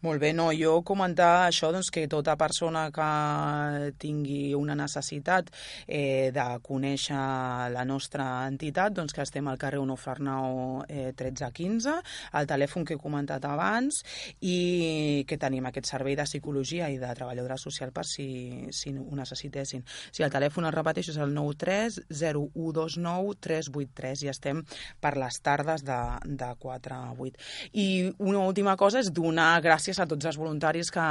Molt bé, no, jo comentar això doncs, que tota persona que tingui una necessitat eh, de conèixer la nostra entitat, doncs que estem al carrer Onofarnau eh, 1315 el telèfon que he comentat abans i que tenim aquest servei de psicologia i de treballadora social per si, si ho necessitessin. Si el telèfon, el repeteixo, és el 93 0129 383 i estem per les tardes de, de 4 a 8. I una última cosa és donar gràcies a tots els voluntaris que,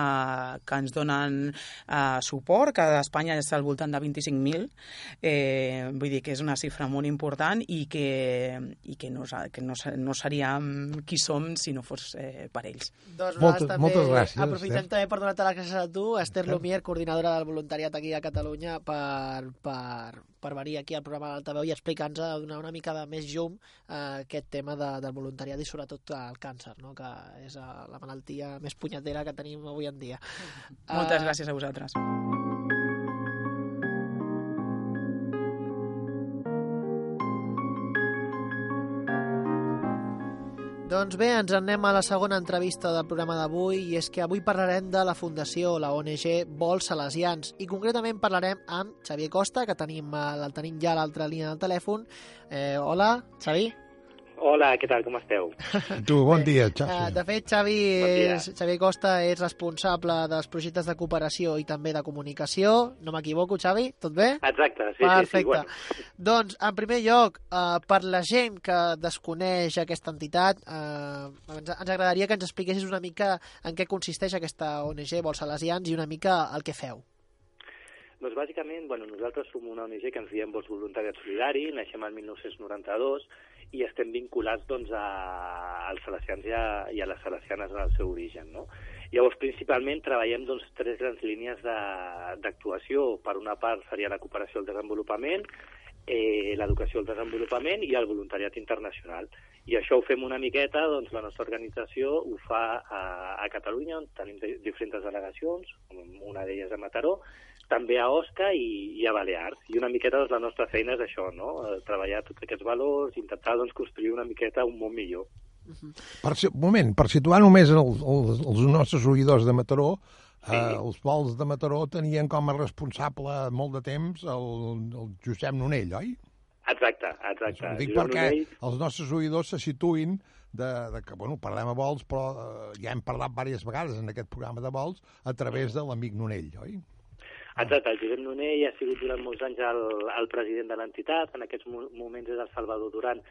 que ens donen eh, suport, que a Espanya és al voltant de 25.000, eh, vull dir que és una xifra molt important i que, i que, no, que no, no seríem qui som si no fos eh, per ells. Doncs Moltes- nosaltres també moltes gràcies, Aprofitem Esther. també per donar-te les gràcies a tu, Esther. Lumier, coordinadora del voluntariat aquí a Catalunya, per, per, per venir aquí al programa de l'Altaveu i explicar-nos, a donar una mica de més llum a aquest tema de, del voluntariat i sobretot el càncer, no? que és eh, la malaltia més punyetera que tenim avui en dia. Moltes Eh, gràcies a vosaltres. Doncs bé, ens en anem a la segona entrevista del programa d'avui i és que avui parlarem de la Fundació, la ONG Vols Salesians i concretament parlarem amb Xavier Costa, que tenim, eh, el tenim ja a l'altra línia del telèfon. Eh, hola, Xavi. Hola, què tal, com esteu? Tu, bon dia, Eh, Xavi. de fet, Xavi, Bon és, Xavier Costa és responsable dels projectes de cooperació i també de comunicació. No m'equivoco, Xavi? Tot bé? Exacte, sí, Perfecte. sí, sí. Bueno, Doncs, en primer lloc, eh, per la gent que desconeix aquesta entitat, eh, ens, ens agradaria que ens expliquessis una mica en què consisteix aquesta ONG Vols Salesians i una mica el que feu. doncs bàsicament, bueno, nosaltres som una ONG que ens diem Vols Voluntariat Solidari, naixem el 1992 i estem vinculats doncs, a, als salesians i a, i a les salesianes en el seu origen. No? Llavors, principalment, treballem doncs, tres grans línies d'actuació. Per una part seria la cooperació al desenvolupament, eh, l'educació al desenvolupament i el voluntariat internacional. I això ho fem una miqueta, doncs la nostra organització ho fa a, a Catalunya, on tenim diferents delegacions, una d'elles a Mataró, també a Osca i, i a Balears. I una miqueta doncs, la nostra feina és això, no? Eh, treballar tots aquests valors, intentar doncs, construir una miqueta un món millor. Per, si- un moment, per situar només els, els, els nostres oïdors de Mataró, sí. eh, els vols de Mataró tenien com a responsable molt de temps el, el Josep Nonell, oi? Exacte, exacte. Ho dic Josep perquè Nonell- els nostres oïdors se situïn de, de que, bueno, parlem a vols, però eh, ja hem parlat diverses vegades en aquest programa de vols a través de l'amic Nonell, oi? Exacte, el Josep Nonell ha sigut durant molts anys el, el president de l'entitat, en aquests mo- moments és el Salvador Duran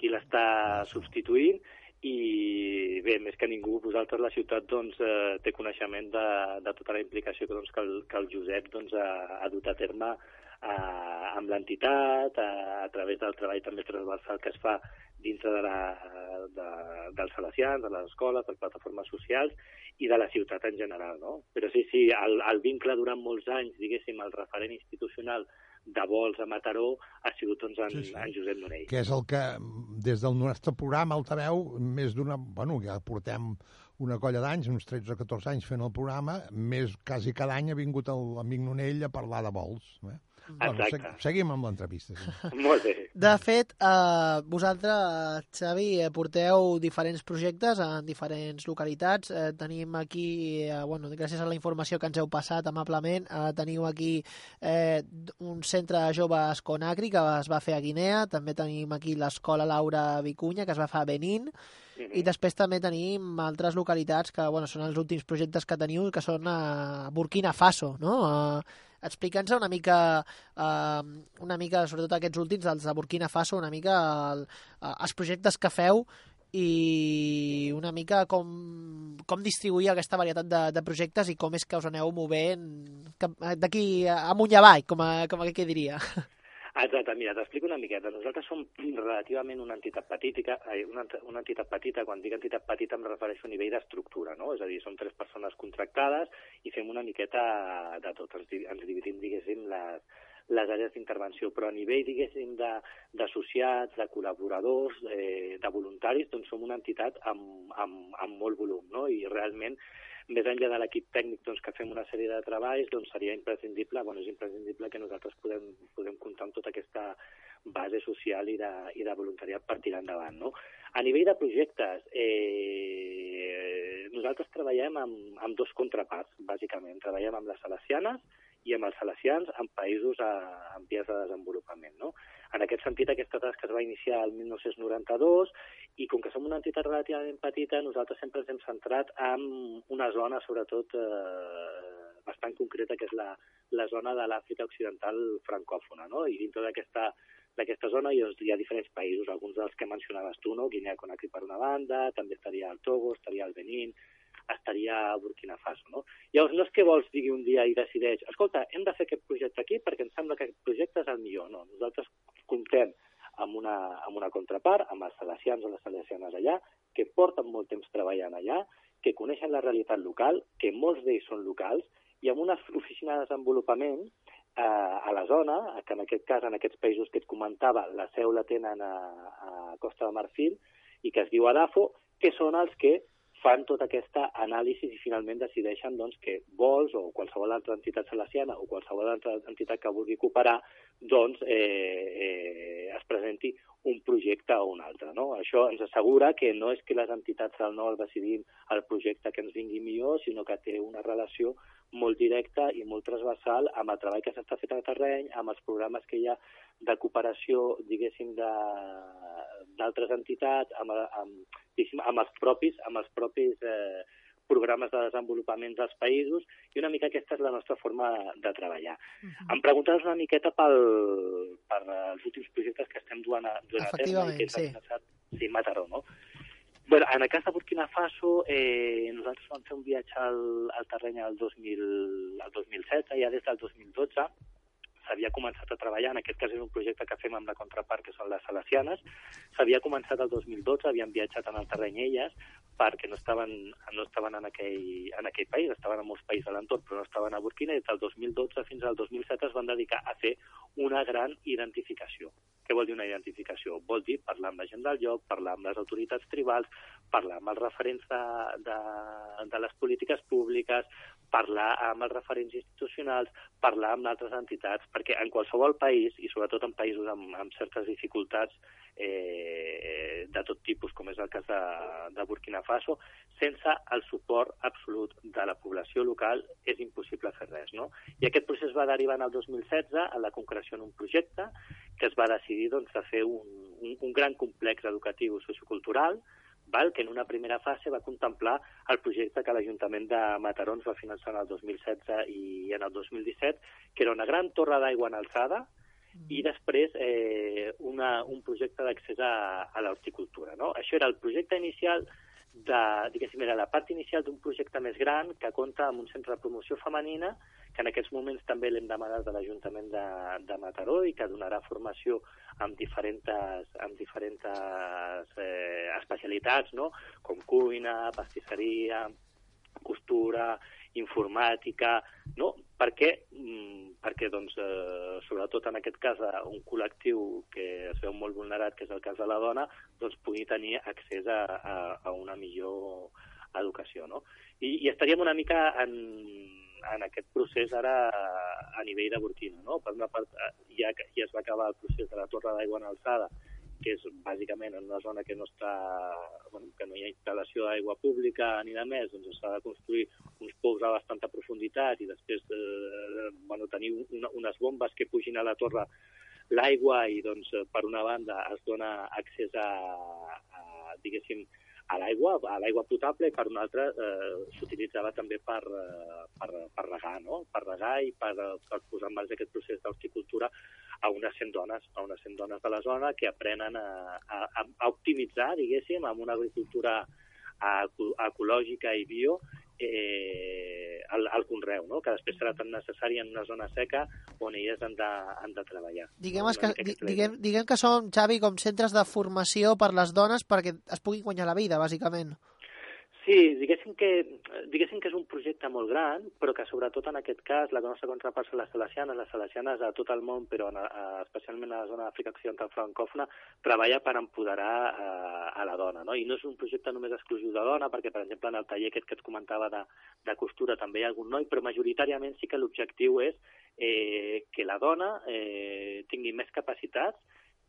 qui l'està substituint, i bé, més que ningú, vosaltres la ciutat doncs, eh, té coneixement de, de tota la implicació que, doncs, que, el, que el Josep doncs, ha, ha dut a terme eh, amb l'entitat, a, a través del treball també transversal que es fa dintre de la, de, dels salesians, de les escoles, de les plataformes socials i de la ciutat en general, no? Però sí, sí, el, el vincle durant molts anys, diguéssim, el referent institucional de vols a Mataró ha sigut doncs, en, Sí, sí, en Josep Nonell. que és el que, des del nostre programa Altaveu, més d'una... Bueno, ja portem una colla d'anys, uns 13 o 14 anys fent el programa, més quasi cada any ha vingut l'amic Nonell a parlar de vols. Eh? Bueno, Exacte. seg seguim amb l'entrevista. Sí. Molt bé. De fet, eh, vosaltres, Xavi, eh, porteu diferents projectes en diferents localitats. Eh, tenim aquí, eh, bueno, gràcies a la informació que ens heu passat amablement, eh, teniu aquí eh, un centre de joves Conacri que es va fer a Guinea, també tenim aquí l'escola Laura Vicunya que es va fer a Benín, i després també tenim altres localitats que bueno, són els últims projectes que teniu que són a Burkina Faso, no? Uh, Explica'ns una mica, uh, una mica, sobretot aquests últims, els de Burkina Faso, una mica el, uh, els projectes que feu i una mica com, com distribuir aquesta varietat de, de projectes i com és que us aneu movent cap- d'aquí amunt i avall, com, a, com a què diria. Exacte, mira, t'explico una miqueta. Nosaltres som relativament una entitat petita, eh, una, una entitat petita, quan dic entitat petita em refereixo a nivell d'estructura, no? És a dir, som tres persones contractades i fem una miqueta de tot. Ens, ens dividim, diguéssim, les, les àrees d'intervenció, però a nivell, diguéssim, d'associats, de, de col·laboradors, eh, de voluntaris, doncs som una entitat amb, amb, amb molt volum, no? I realment més enllà de l'equip tècnic doncs, que fem una sèrie de treballs, doncs seria imprescindible, bueno, és imprescindible que nosaltres podem, podem comptar amb tota aquesta base social i de, i de voluntariat per tirar endavant. No? A nivell de projectes, eh, nosaltres treballem amb, amb dos contraparts, bàsicament. Treballem amb les salesianes i amb els salesians en països a, en vies de desenvolupament. No? En aquest sentit, aquesta tasca es va iniciar el 1992 i com que som una entitat relativament petita, nosaltres sempre ens hem centrat en una zona, sobretot, eh, bastant concreta, que és la, la zona de l'Àfrica Occidental francòfona, no? I dintre d'aquesta d'aquesta zona hi ha, diferents països, alguns dels que mencionaves tu, no? Guinea Conakry per una banda, també estaria el Togo, estaria el Benín, estaria a Burkina Faso, no? Llavors, no és que vols digui un dia i decideix, escolta, hem de fer aquest projecte aquí perquè em sembla que aquest projecte és el millor, no. Nosaltres comptem amb una, amb una contrapart, amb els salesians o les salesianes allà, que porten molt temps treballant allà, que coneixen la realitat local, que molts d'ells són locals, i amb una oficina de desenvolupament eh, a la zona, que en aquest cas, en aquests països que et comentava, la seu la tenen a, a Costa de Marfil, i que es diu ADAFO, que són els que fan tota aquesta anàlisi i finalment decideixen doncs, que vols o qualsevol altra entitat salesiana o qualsevol altra entitat que vulgui cooperar doncs, eh, es presenti un projecte o un altre. No? Això ens assegura que no és que les entitats del nord decidim el projecte que ens vingui millor, sinó que té una relació molt directa i molt transversal amb el treball que s'està fent al terreny, amb els programes que hi ha de cooperació, diguéssim, d'altres entitats, amb, amb, amb els propis, amb els propis eh, programes de desenvolupament dels països i una mica aquesta és la nostra forma de treballar. Uh -huh. Em preguntes una miqueta pel, per els últims projectes que estem duent a, duent a terme i que sí. Sí, Mataró, no? Bueno, en el cas de Burkina Faso, eh, nosaltres vam fer un viatge al, al terreny el, 2000, el 2016, ja des del 2012, s'havia començat a treballar, en aquest cas és un projecte que fem amb la contrapart, que són les salesianes, s'havia començat el 2012, havien viatjat en el terreny elles, perquè no estaven, no estaven en, aquell, en aquell país, estaven en molts països de l'entorn, però no estaven a Burkina, i del 2012 fins al 2007 es van dedicar a fer una gran identificació. Què vol dir una identificació? Vol dir parlar amb la gent del lloc, parlar amb les autoritats tribals, parlar amb els referents de, de, de les polítiques públiques, parlar amb els referents institucionals, parlar amb altres entitats, perquè en qualsevol país, i sobretot en països amb, amb certes dificultats eh, de tot tipus, com és el cas de, de Burkina Faso, sense el suport absolut de la població local és impossible fer res. No? I aquest procés va derivar en el 2016 a la concreció en un projecte que es va decidir doncs, de fer un, un, un gran complex educatiu sociocultural val? que en una primera fase va contemplar el projecte que l'Ajuntament de Mataró ens va finançar en el 2016 i en el 2017, que era una gran torre d'aigua en alçada, i després eh, una, un projecte d'accés a, a l'horticultura. No? Això era el projecte inicial de, diguéssim, era la part inicial d'un projecte més gran que compta amb un centre de promoció femenina que en aquests moments també l'hem demanat de l'Ajuntament de, de Mataró i que donarà formació amb diferents, amb diferents eh, especialitats, no? com cuina, pastisseria, costura, informàtica, no? perquè, mm, perquè doncs, eh, sobretot en aquest cas un col·lectiu que es veu molt vulnerat, que és el cas de la dona, doncs pugui tenir accés a, a, a una millor educació. No? I, I estaríem una mica en, en aquest procés ara a nivell de Burkina. No? Per una part, ja, ja es va acabar el procés de la torre d'aigua en alçada, que és bàsicament en una zona que no està, bueno, que no hi ha instal·lació d'aigua pública ni de més, doncs s'ha de construir uns pous a bastanta profunditat i després eh, bueno, tenir una, unes bombes que pugin a la torre l'aigua i doncs per una banda es dona accés a, a diguéssim, a l'aigua, a l'aigua potable, i per una altra eh, s'utilitzava també per, eh, per, per regar, no? per regar i per, per posar en marxa aquest procés d'horticultura a unes 100 dones, a unes 100 dones de la zona que aprenen a, a, a optimitzar, diguéssim, amb una agricultura ecològica i bio, eh, el, el conreu, no? que després serà tan necessari en una zona seca on elles han de, han de treballar. Diguem, no? que, di, diguem, diguem que som, Xavi, com centres de formació per les dones perquè es puguin guanyar la vida, bàsicament. Sí, diguéssim que, diguéssim que és un projecte molt gran, però que sobretot en aquest cas la nostra contrapart són les salesianes, les salesianes a tot el món, però en, a, especialment a la zona d'Àfrica Occidental francòfona, treballa per empoderar a, a la dona. No? I no és un projecte només exclusiu de dona, perquè, per exemple, en el taller aquest que et comentava de, de costura també hi ha algun noi, però majoritàriament sí que l'objectiu és eh, que la dona eh, tingui més capacitats,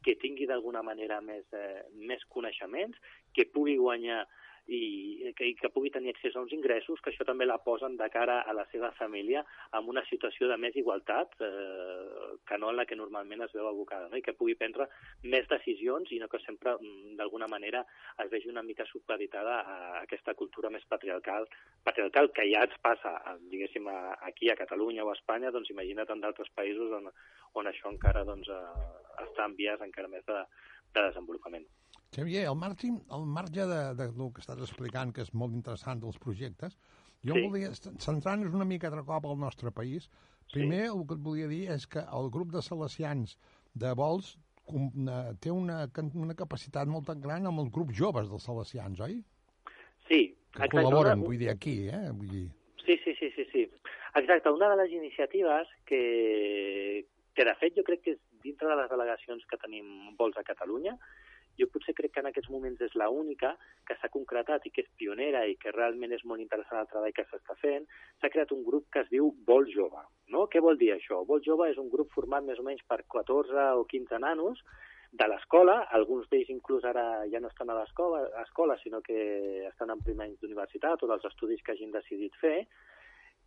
que tingui d'alguna manera més, eh, més coneixements, que pugui guanyar i que, i que pugui tenir accés a uns ingressos, que això també la posen de cara a la seva família en una situació de més igualtat eh, que no en la que normalment es veu abocada, no? i que pugui prendre més decisions i no que sempre, mm, d'alguna manera, es vegi una mica supeditada a aquesta cultura més patriarcal, patriarcal que ja ens passa, diguéssim, aquí a Catalunya o a Espanya, doncs imagina't en d'altres països on, on això encara doncs, eh, està en vies encara més de, de desenvolupament. Xavier, al marge, al marge de, de, del que estàs explicant, que és molt interessant dels projectes, jo sí. volia, centrant-nos una mica altre cop al nostre país, primer sí. el que et volia dir és que el grup de salesians de vols una, té una, una capacitat molt tan gran amb els grups joves dels salesians, oi? Sí. Que exacte, col·laboren, una... vull dir, aquí, eh? Vull dir... Sí, sí, sí, sí, sí. Exacte, una de les iniciatives que, que de fet jo crec que és dintre de les delegacions que tenim vols a Catalunya, jo potser crec que en aquests moments és la única que s'ha concretat i que és pionera i que realment és molt interessant el treball que s'està fent, s'ha creat un grup que es diu Vol Jove. No? Què vol dir això? Vol Jove és un grup format més o menys per 14 o 15 nanos de l'escola, alguns d'ells inclús ara ja no estan a l'escola, escola, sinó que estan en primer any d'universitat o dels estudis que hagin decidit fer,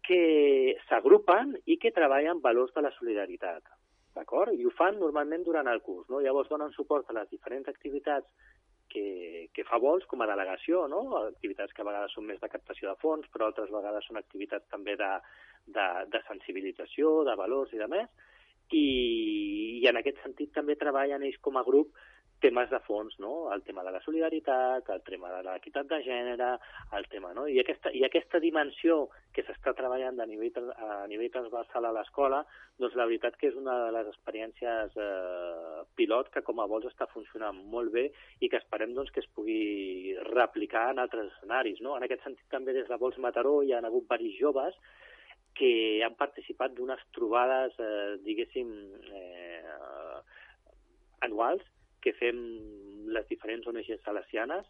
que s'agrupen i que treballen valors de la solidaritat d'acord? I ho fan normalment durant el curs, no? Llavors donen suport a les diferents activitats que, que fa vols com a delegació, no? Activitats que a vegades són més de captació de fons, però altres vegades són activitats també de, de, de sensibilització, de valors i de més, i, i en aquest sentit també treballen ells com a grup temes de fons, no? el tema de la solidaritat, el tema de l'equitat de gènere, el tema, no? I aquesta, i aquesta dimensió que s'està treballant a nivell, a nivell transversal a l'escola, doncs la veritat que és una de les experiències eh, pilot que com a vols està funcionant molt bé i que esperem doncs, que es pugui replicar en altres escenaris. No? En aquest sentit també des de Vols Mataró hi ha hagut varis joves que han participat d'unes trobades, eh, diguéssim, eh, anuals que fem les diferents ONGs salesianes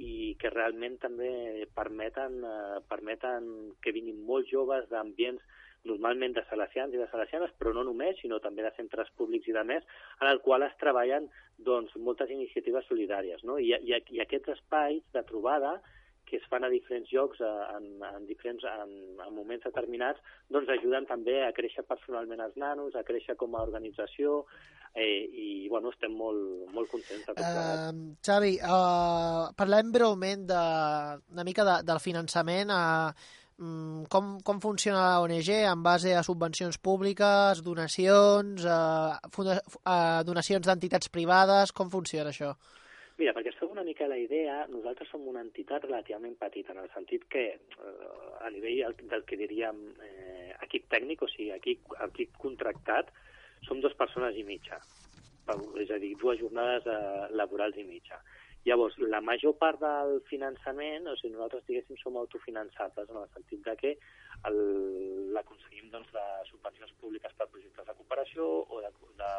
i que realment també permeten, eh, permeten que vinguin molts joves d'ambients normalment de salesians i de salesianes, però no només, sinó també de centres públics i de més, en el qual es treballen doncs, moltes iniciatives solidàries. No? I, i, I aquests espais de trobada que es fan a diferents llocs, en, en diferents en, en moments determinats, doncs ajuden també a créixer personalment els nanos, a créixer com a organització, eh, i bueno, estem molt, molt contents de uh, Xavi, uh, parlem breument de, una mica de, del finançament. Uh, com, com funciona la ONG en base a subvencions públiques, donacions, funda, uh, donacions d'entitats privades, com funciona això? Mira, perquè es una mica la idea, nosaltres som una entitat relativament petita, en el sentit que eh, a nivell del que diríem eh, equip tècnic, o sigui, equip, equip contractat, som dues persones i mitja, és a dir, dues jornades eh, laborals i mitja. Llavors, la major part del finançament, o sigui, nosaltres, diguéssim, som autofinançables, en el sentit de que l'aconseguim doncs, de subvencions públiques per projectes de cooperació o de, de,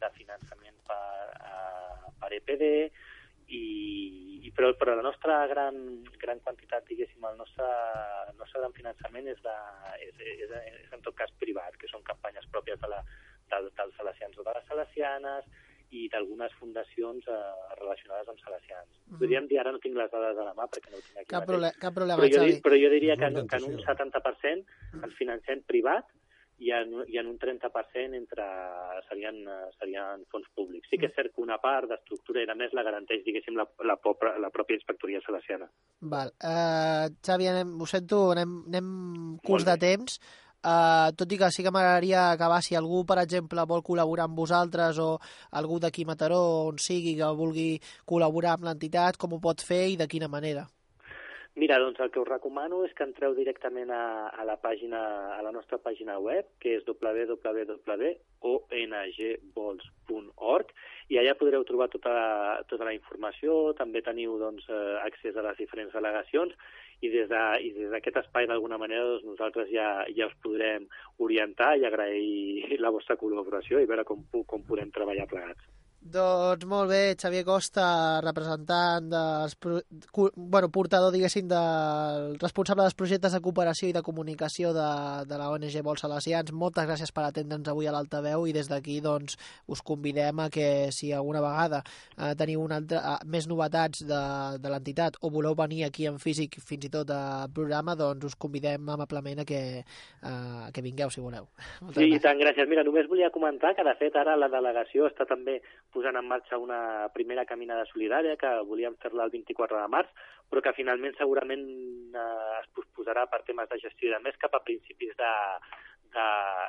de finançament per, uh, per EPD, i, i però, però la nostra gran, gran quantitat, diguéssim, el nostre, el nostre gran finançament és, de, és, és, és en tot cas privat, que són campanyes pròpies de la, del, dels salesians o de les salesianes i d'algunes fundacions eh, relacionades amb salesians. Mm -hmm. Podríem dir, ara no tinc les dades a la mà perquè no ho tinc aquí cap, prole cap problema, però jo, Xavi. però jo diria que, que en un 70% ens financem privat i en, i en un 30% entre, serien, serien fons públics. Sí que és cert que una part d'estructura i, a més, la garanteix, diguéssim, la, la, la, la pròpia inspectoria salesiana. Val. Uh, Xavi, anem, ho sento, anem, anem curs de temps. Uh, tot i que sí que m'agradaria acabar, si algú, per exemple, vol col·laborar amb vosaltres o algú d'aquí Mataró, on sigui, que vulgui col·laborar amb l'entitat, com ho pot fer i de quina manera? Mira, doncs el que us recomano és que entreu directament a, a la pàgina, a la nostra pàgina web, que és www.ongvols.org, i allà podreu trobar tota la, tota la informació, també teniu doncs, eh, accés a les diferents delegacions, i des d'aquest de, espai d'alguna manera doncs, nosaltres ja, ja us podrem orientar i agrair la vostra col·laboració i veure com, com podem treballar plegats. Doncs molt bé, Xavier Costa, representant dels... Bueno, portador, diguéssim, del responsable dels projectes de cooperació i de comunicació de, de la ONG Vols Salesians. Moltes gràcies per atendre'ns avui a l'altaveu i des d'aquí doncs, us convidem a que si alguna vegada eh, teniu una altra, eh, més novetats de, de l'entitat o voleu venir aquí en físic fins i tot al programa, doncs us convidem amablement a que, eh, que vingueu, si voleu. Moltes sí, gràcies. tant, gràcies. Mira, només volia comentar que, de fet, ara la delegació està també posant en marxa una primera caminada solidària que volíem fer-la el 24 de març, però que finalment segurament eh, es posposarà per temes de gestió de més cap a principis de, de,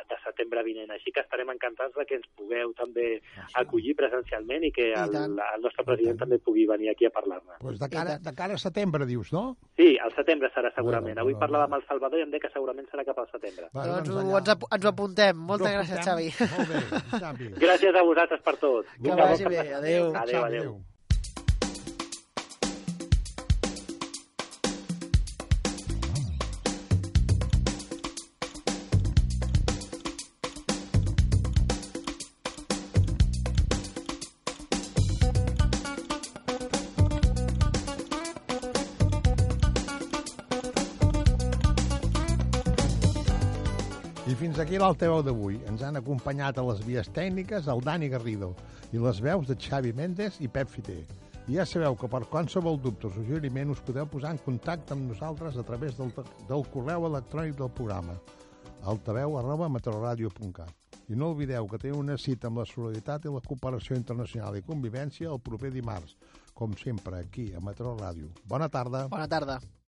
de setembre vinent. Així que estarem encantats de que ens pugueu també acollir presencialment i que I el, el nostre president també pugui venir aquí a parlar-ne. Pues de, cara, de cara a setembre, dius, no? Sí, al setembre serà segurament. Bueno, Avui bueno, parlava bueno. amb el Salvador i em deia que segurament serà cap al setembre. Va, doncs ho, allà- ens, ap- ens ho apuntem. Moltes gràcies, Xavi. Molt bé, Xavi. Gràcies a vosaltres per tot. Que Vinga, vagi bé. de- Adéu. Adéu, adéu. Fins aquí l'altaveu d'avui. Ens han acompanyat a les vies tècniques el Dani Garrido i les veus de Xavi Méndez i Pep Fiter. I ja sabeu que per qualsevol dubte o suggeriment us podeu posar en contacte amb nosaltres a través del, del correu electrònic del programa altaveu arroba. I no oblideu que teniu una cita amb la solidaritat i la cooperació internacional i convivència el proper dimarts, com sempre, aquí, a Meteor Ràdio. Bona tarda. Bona tarda.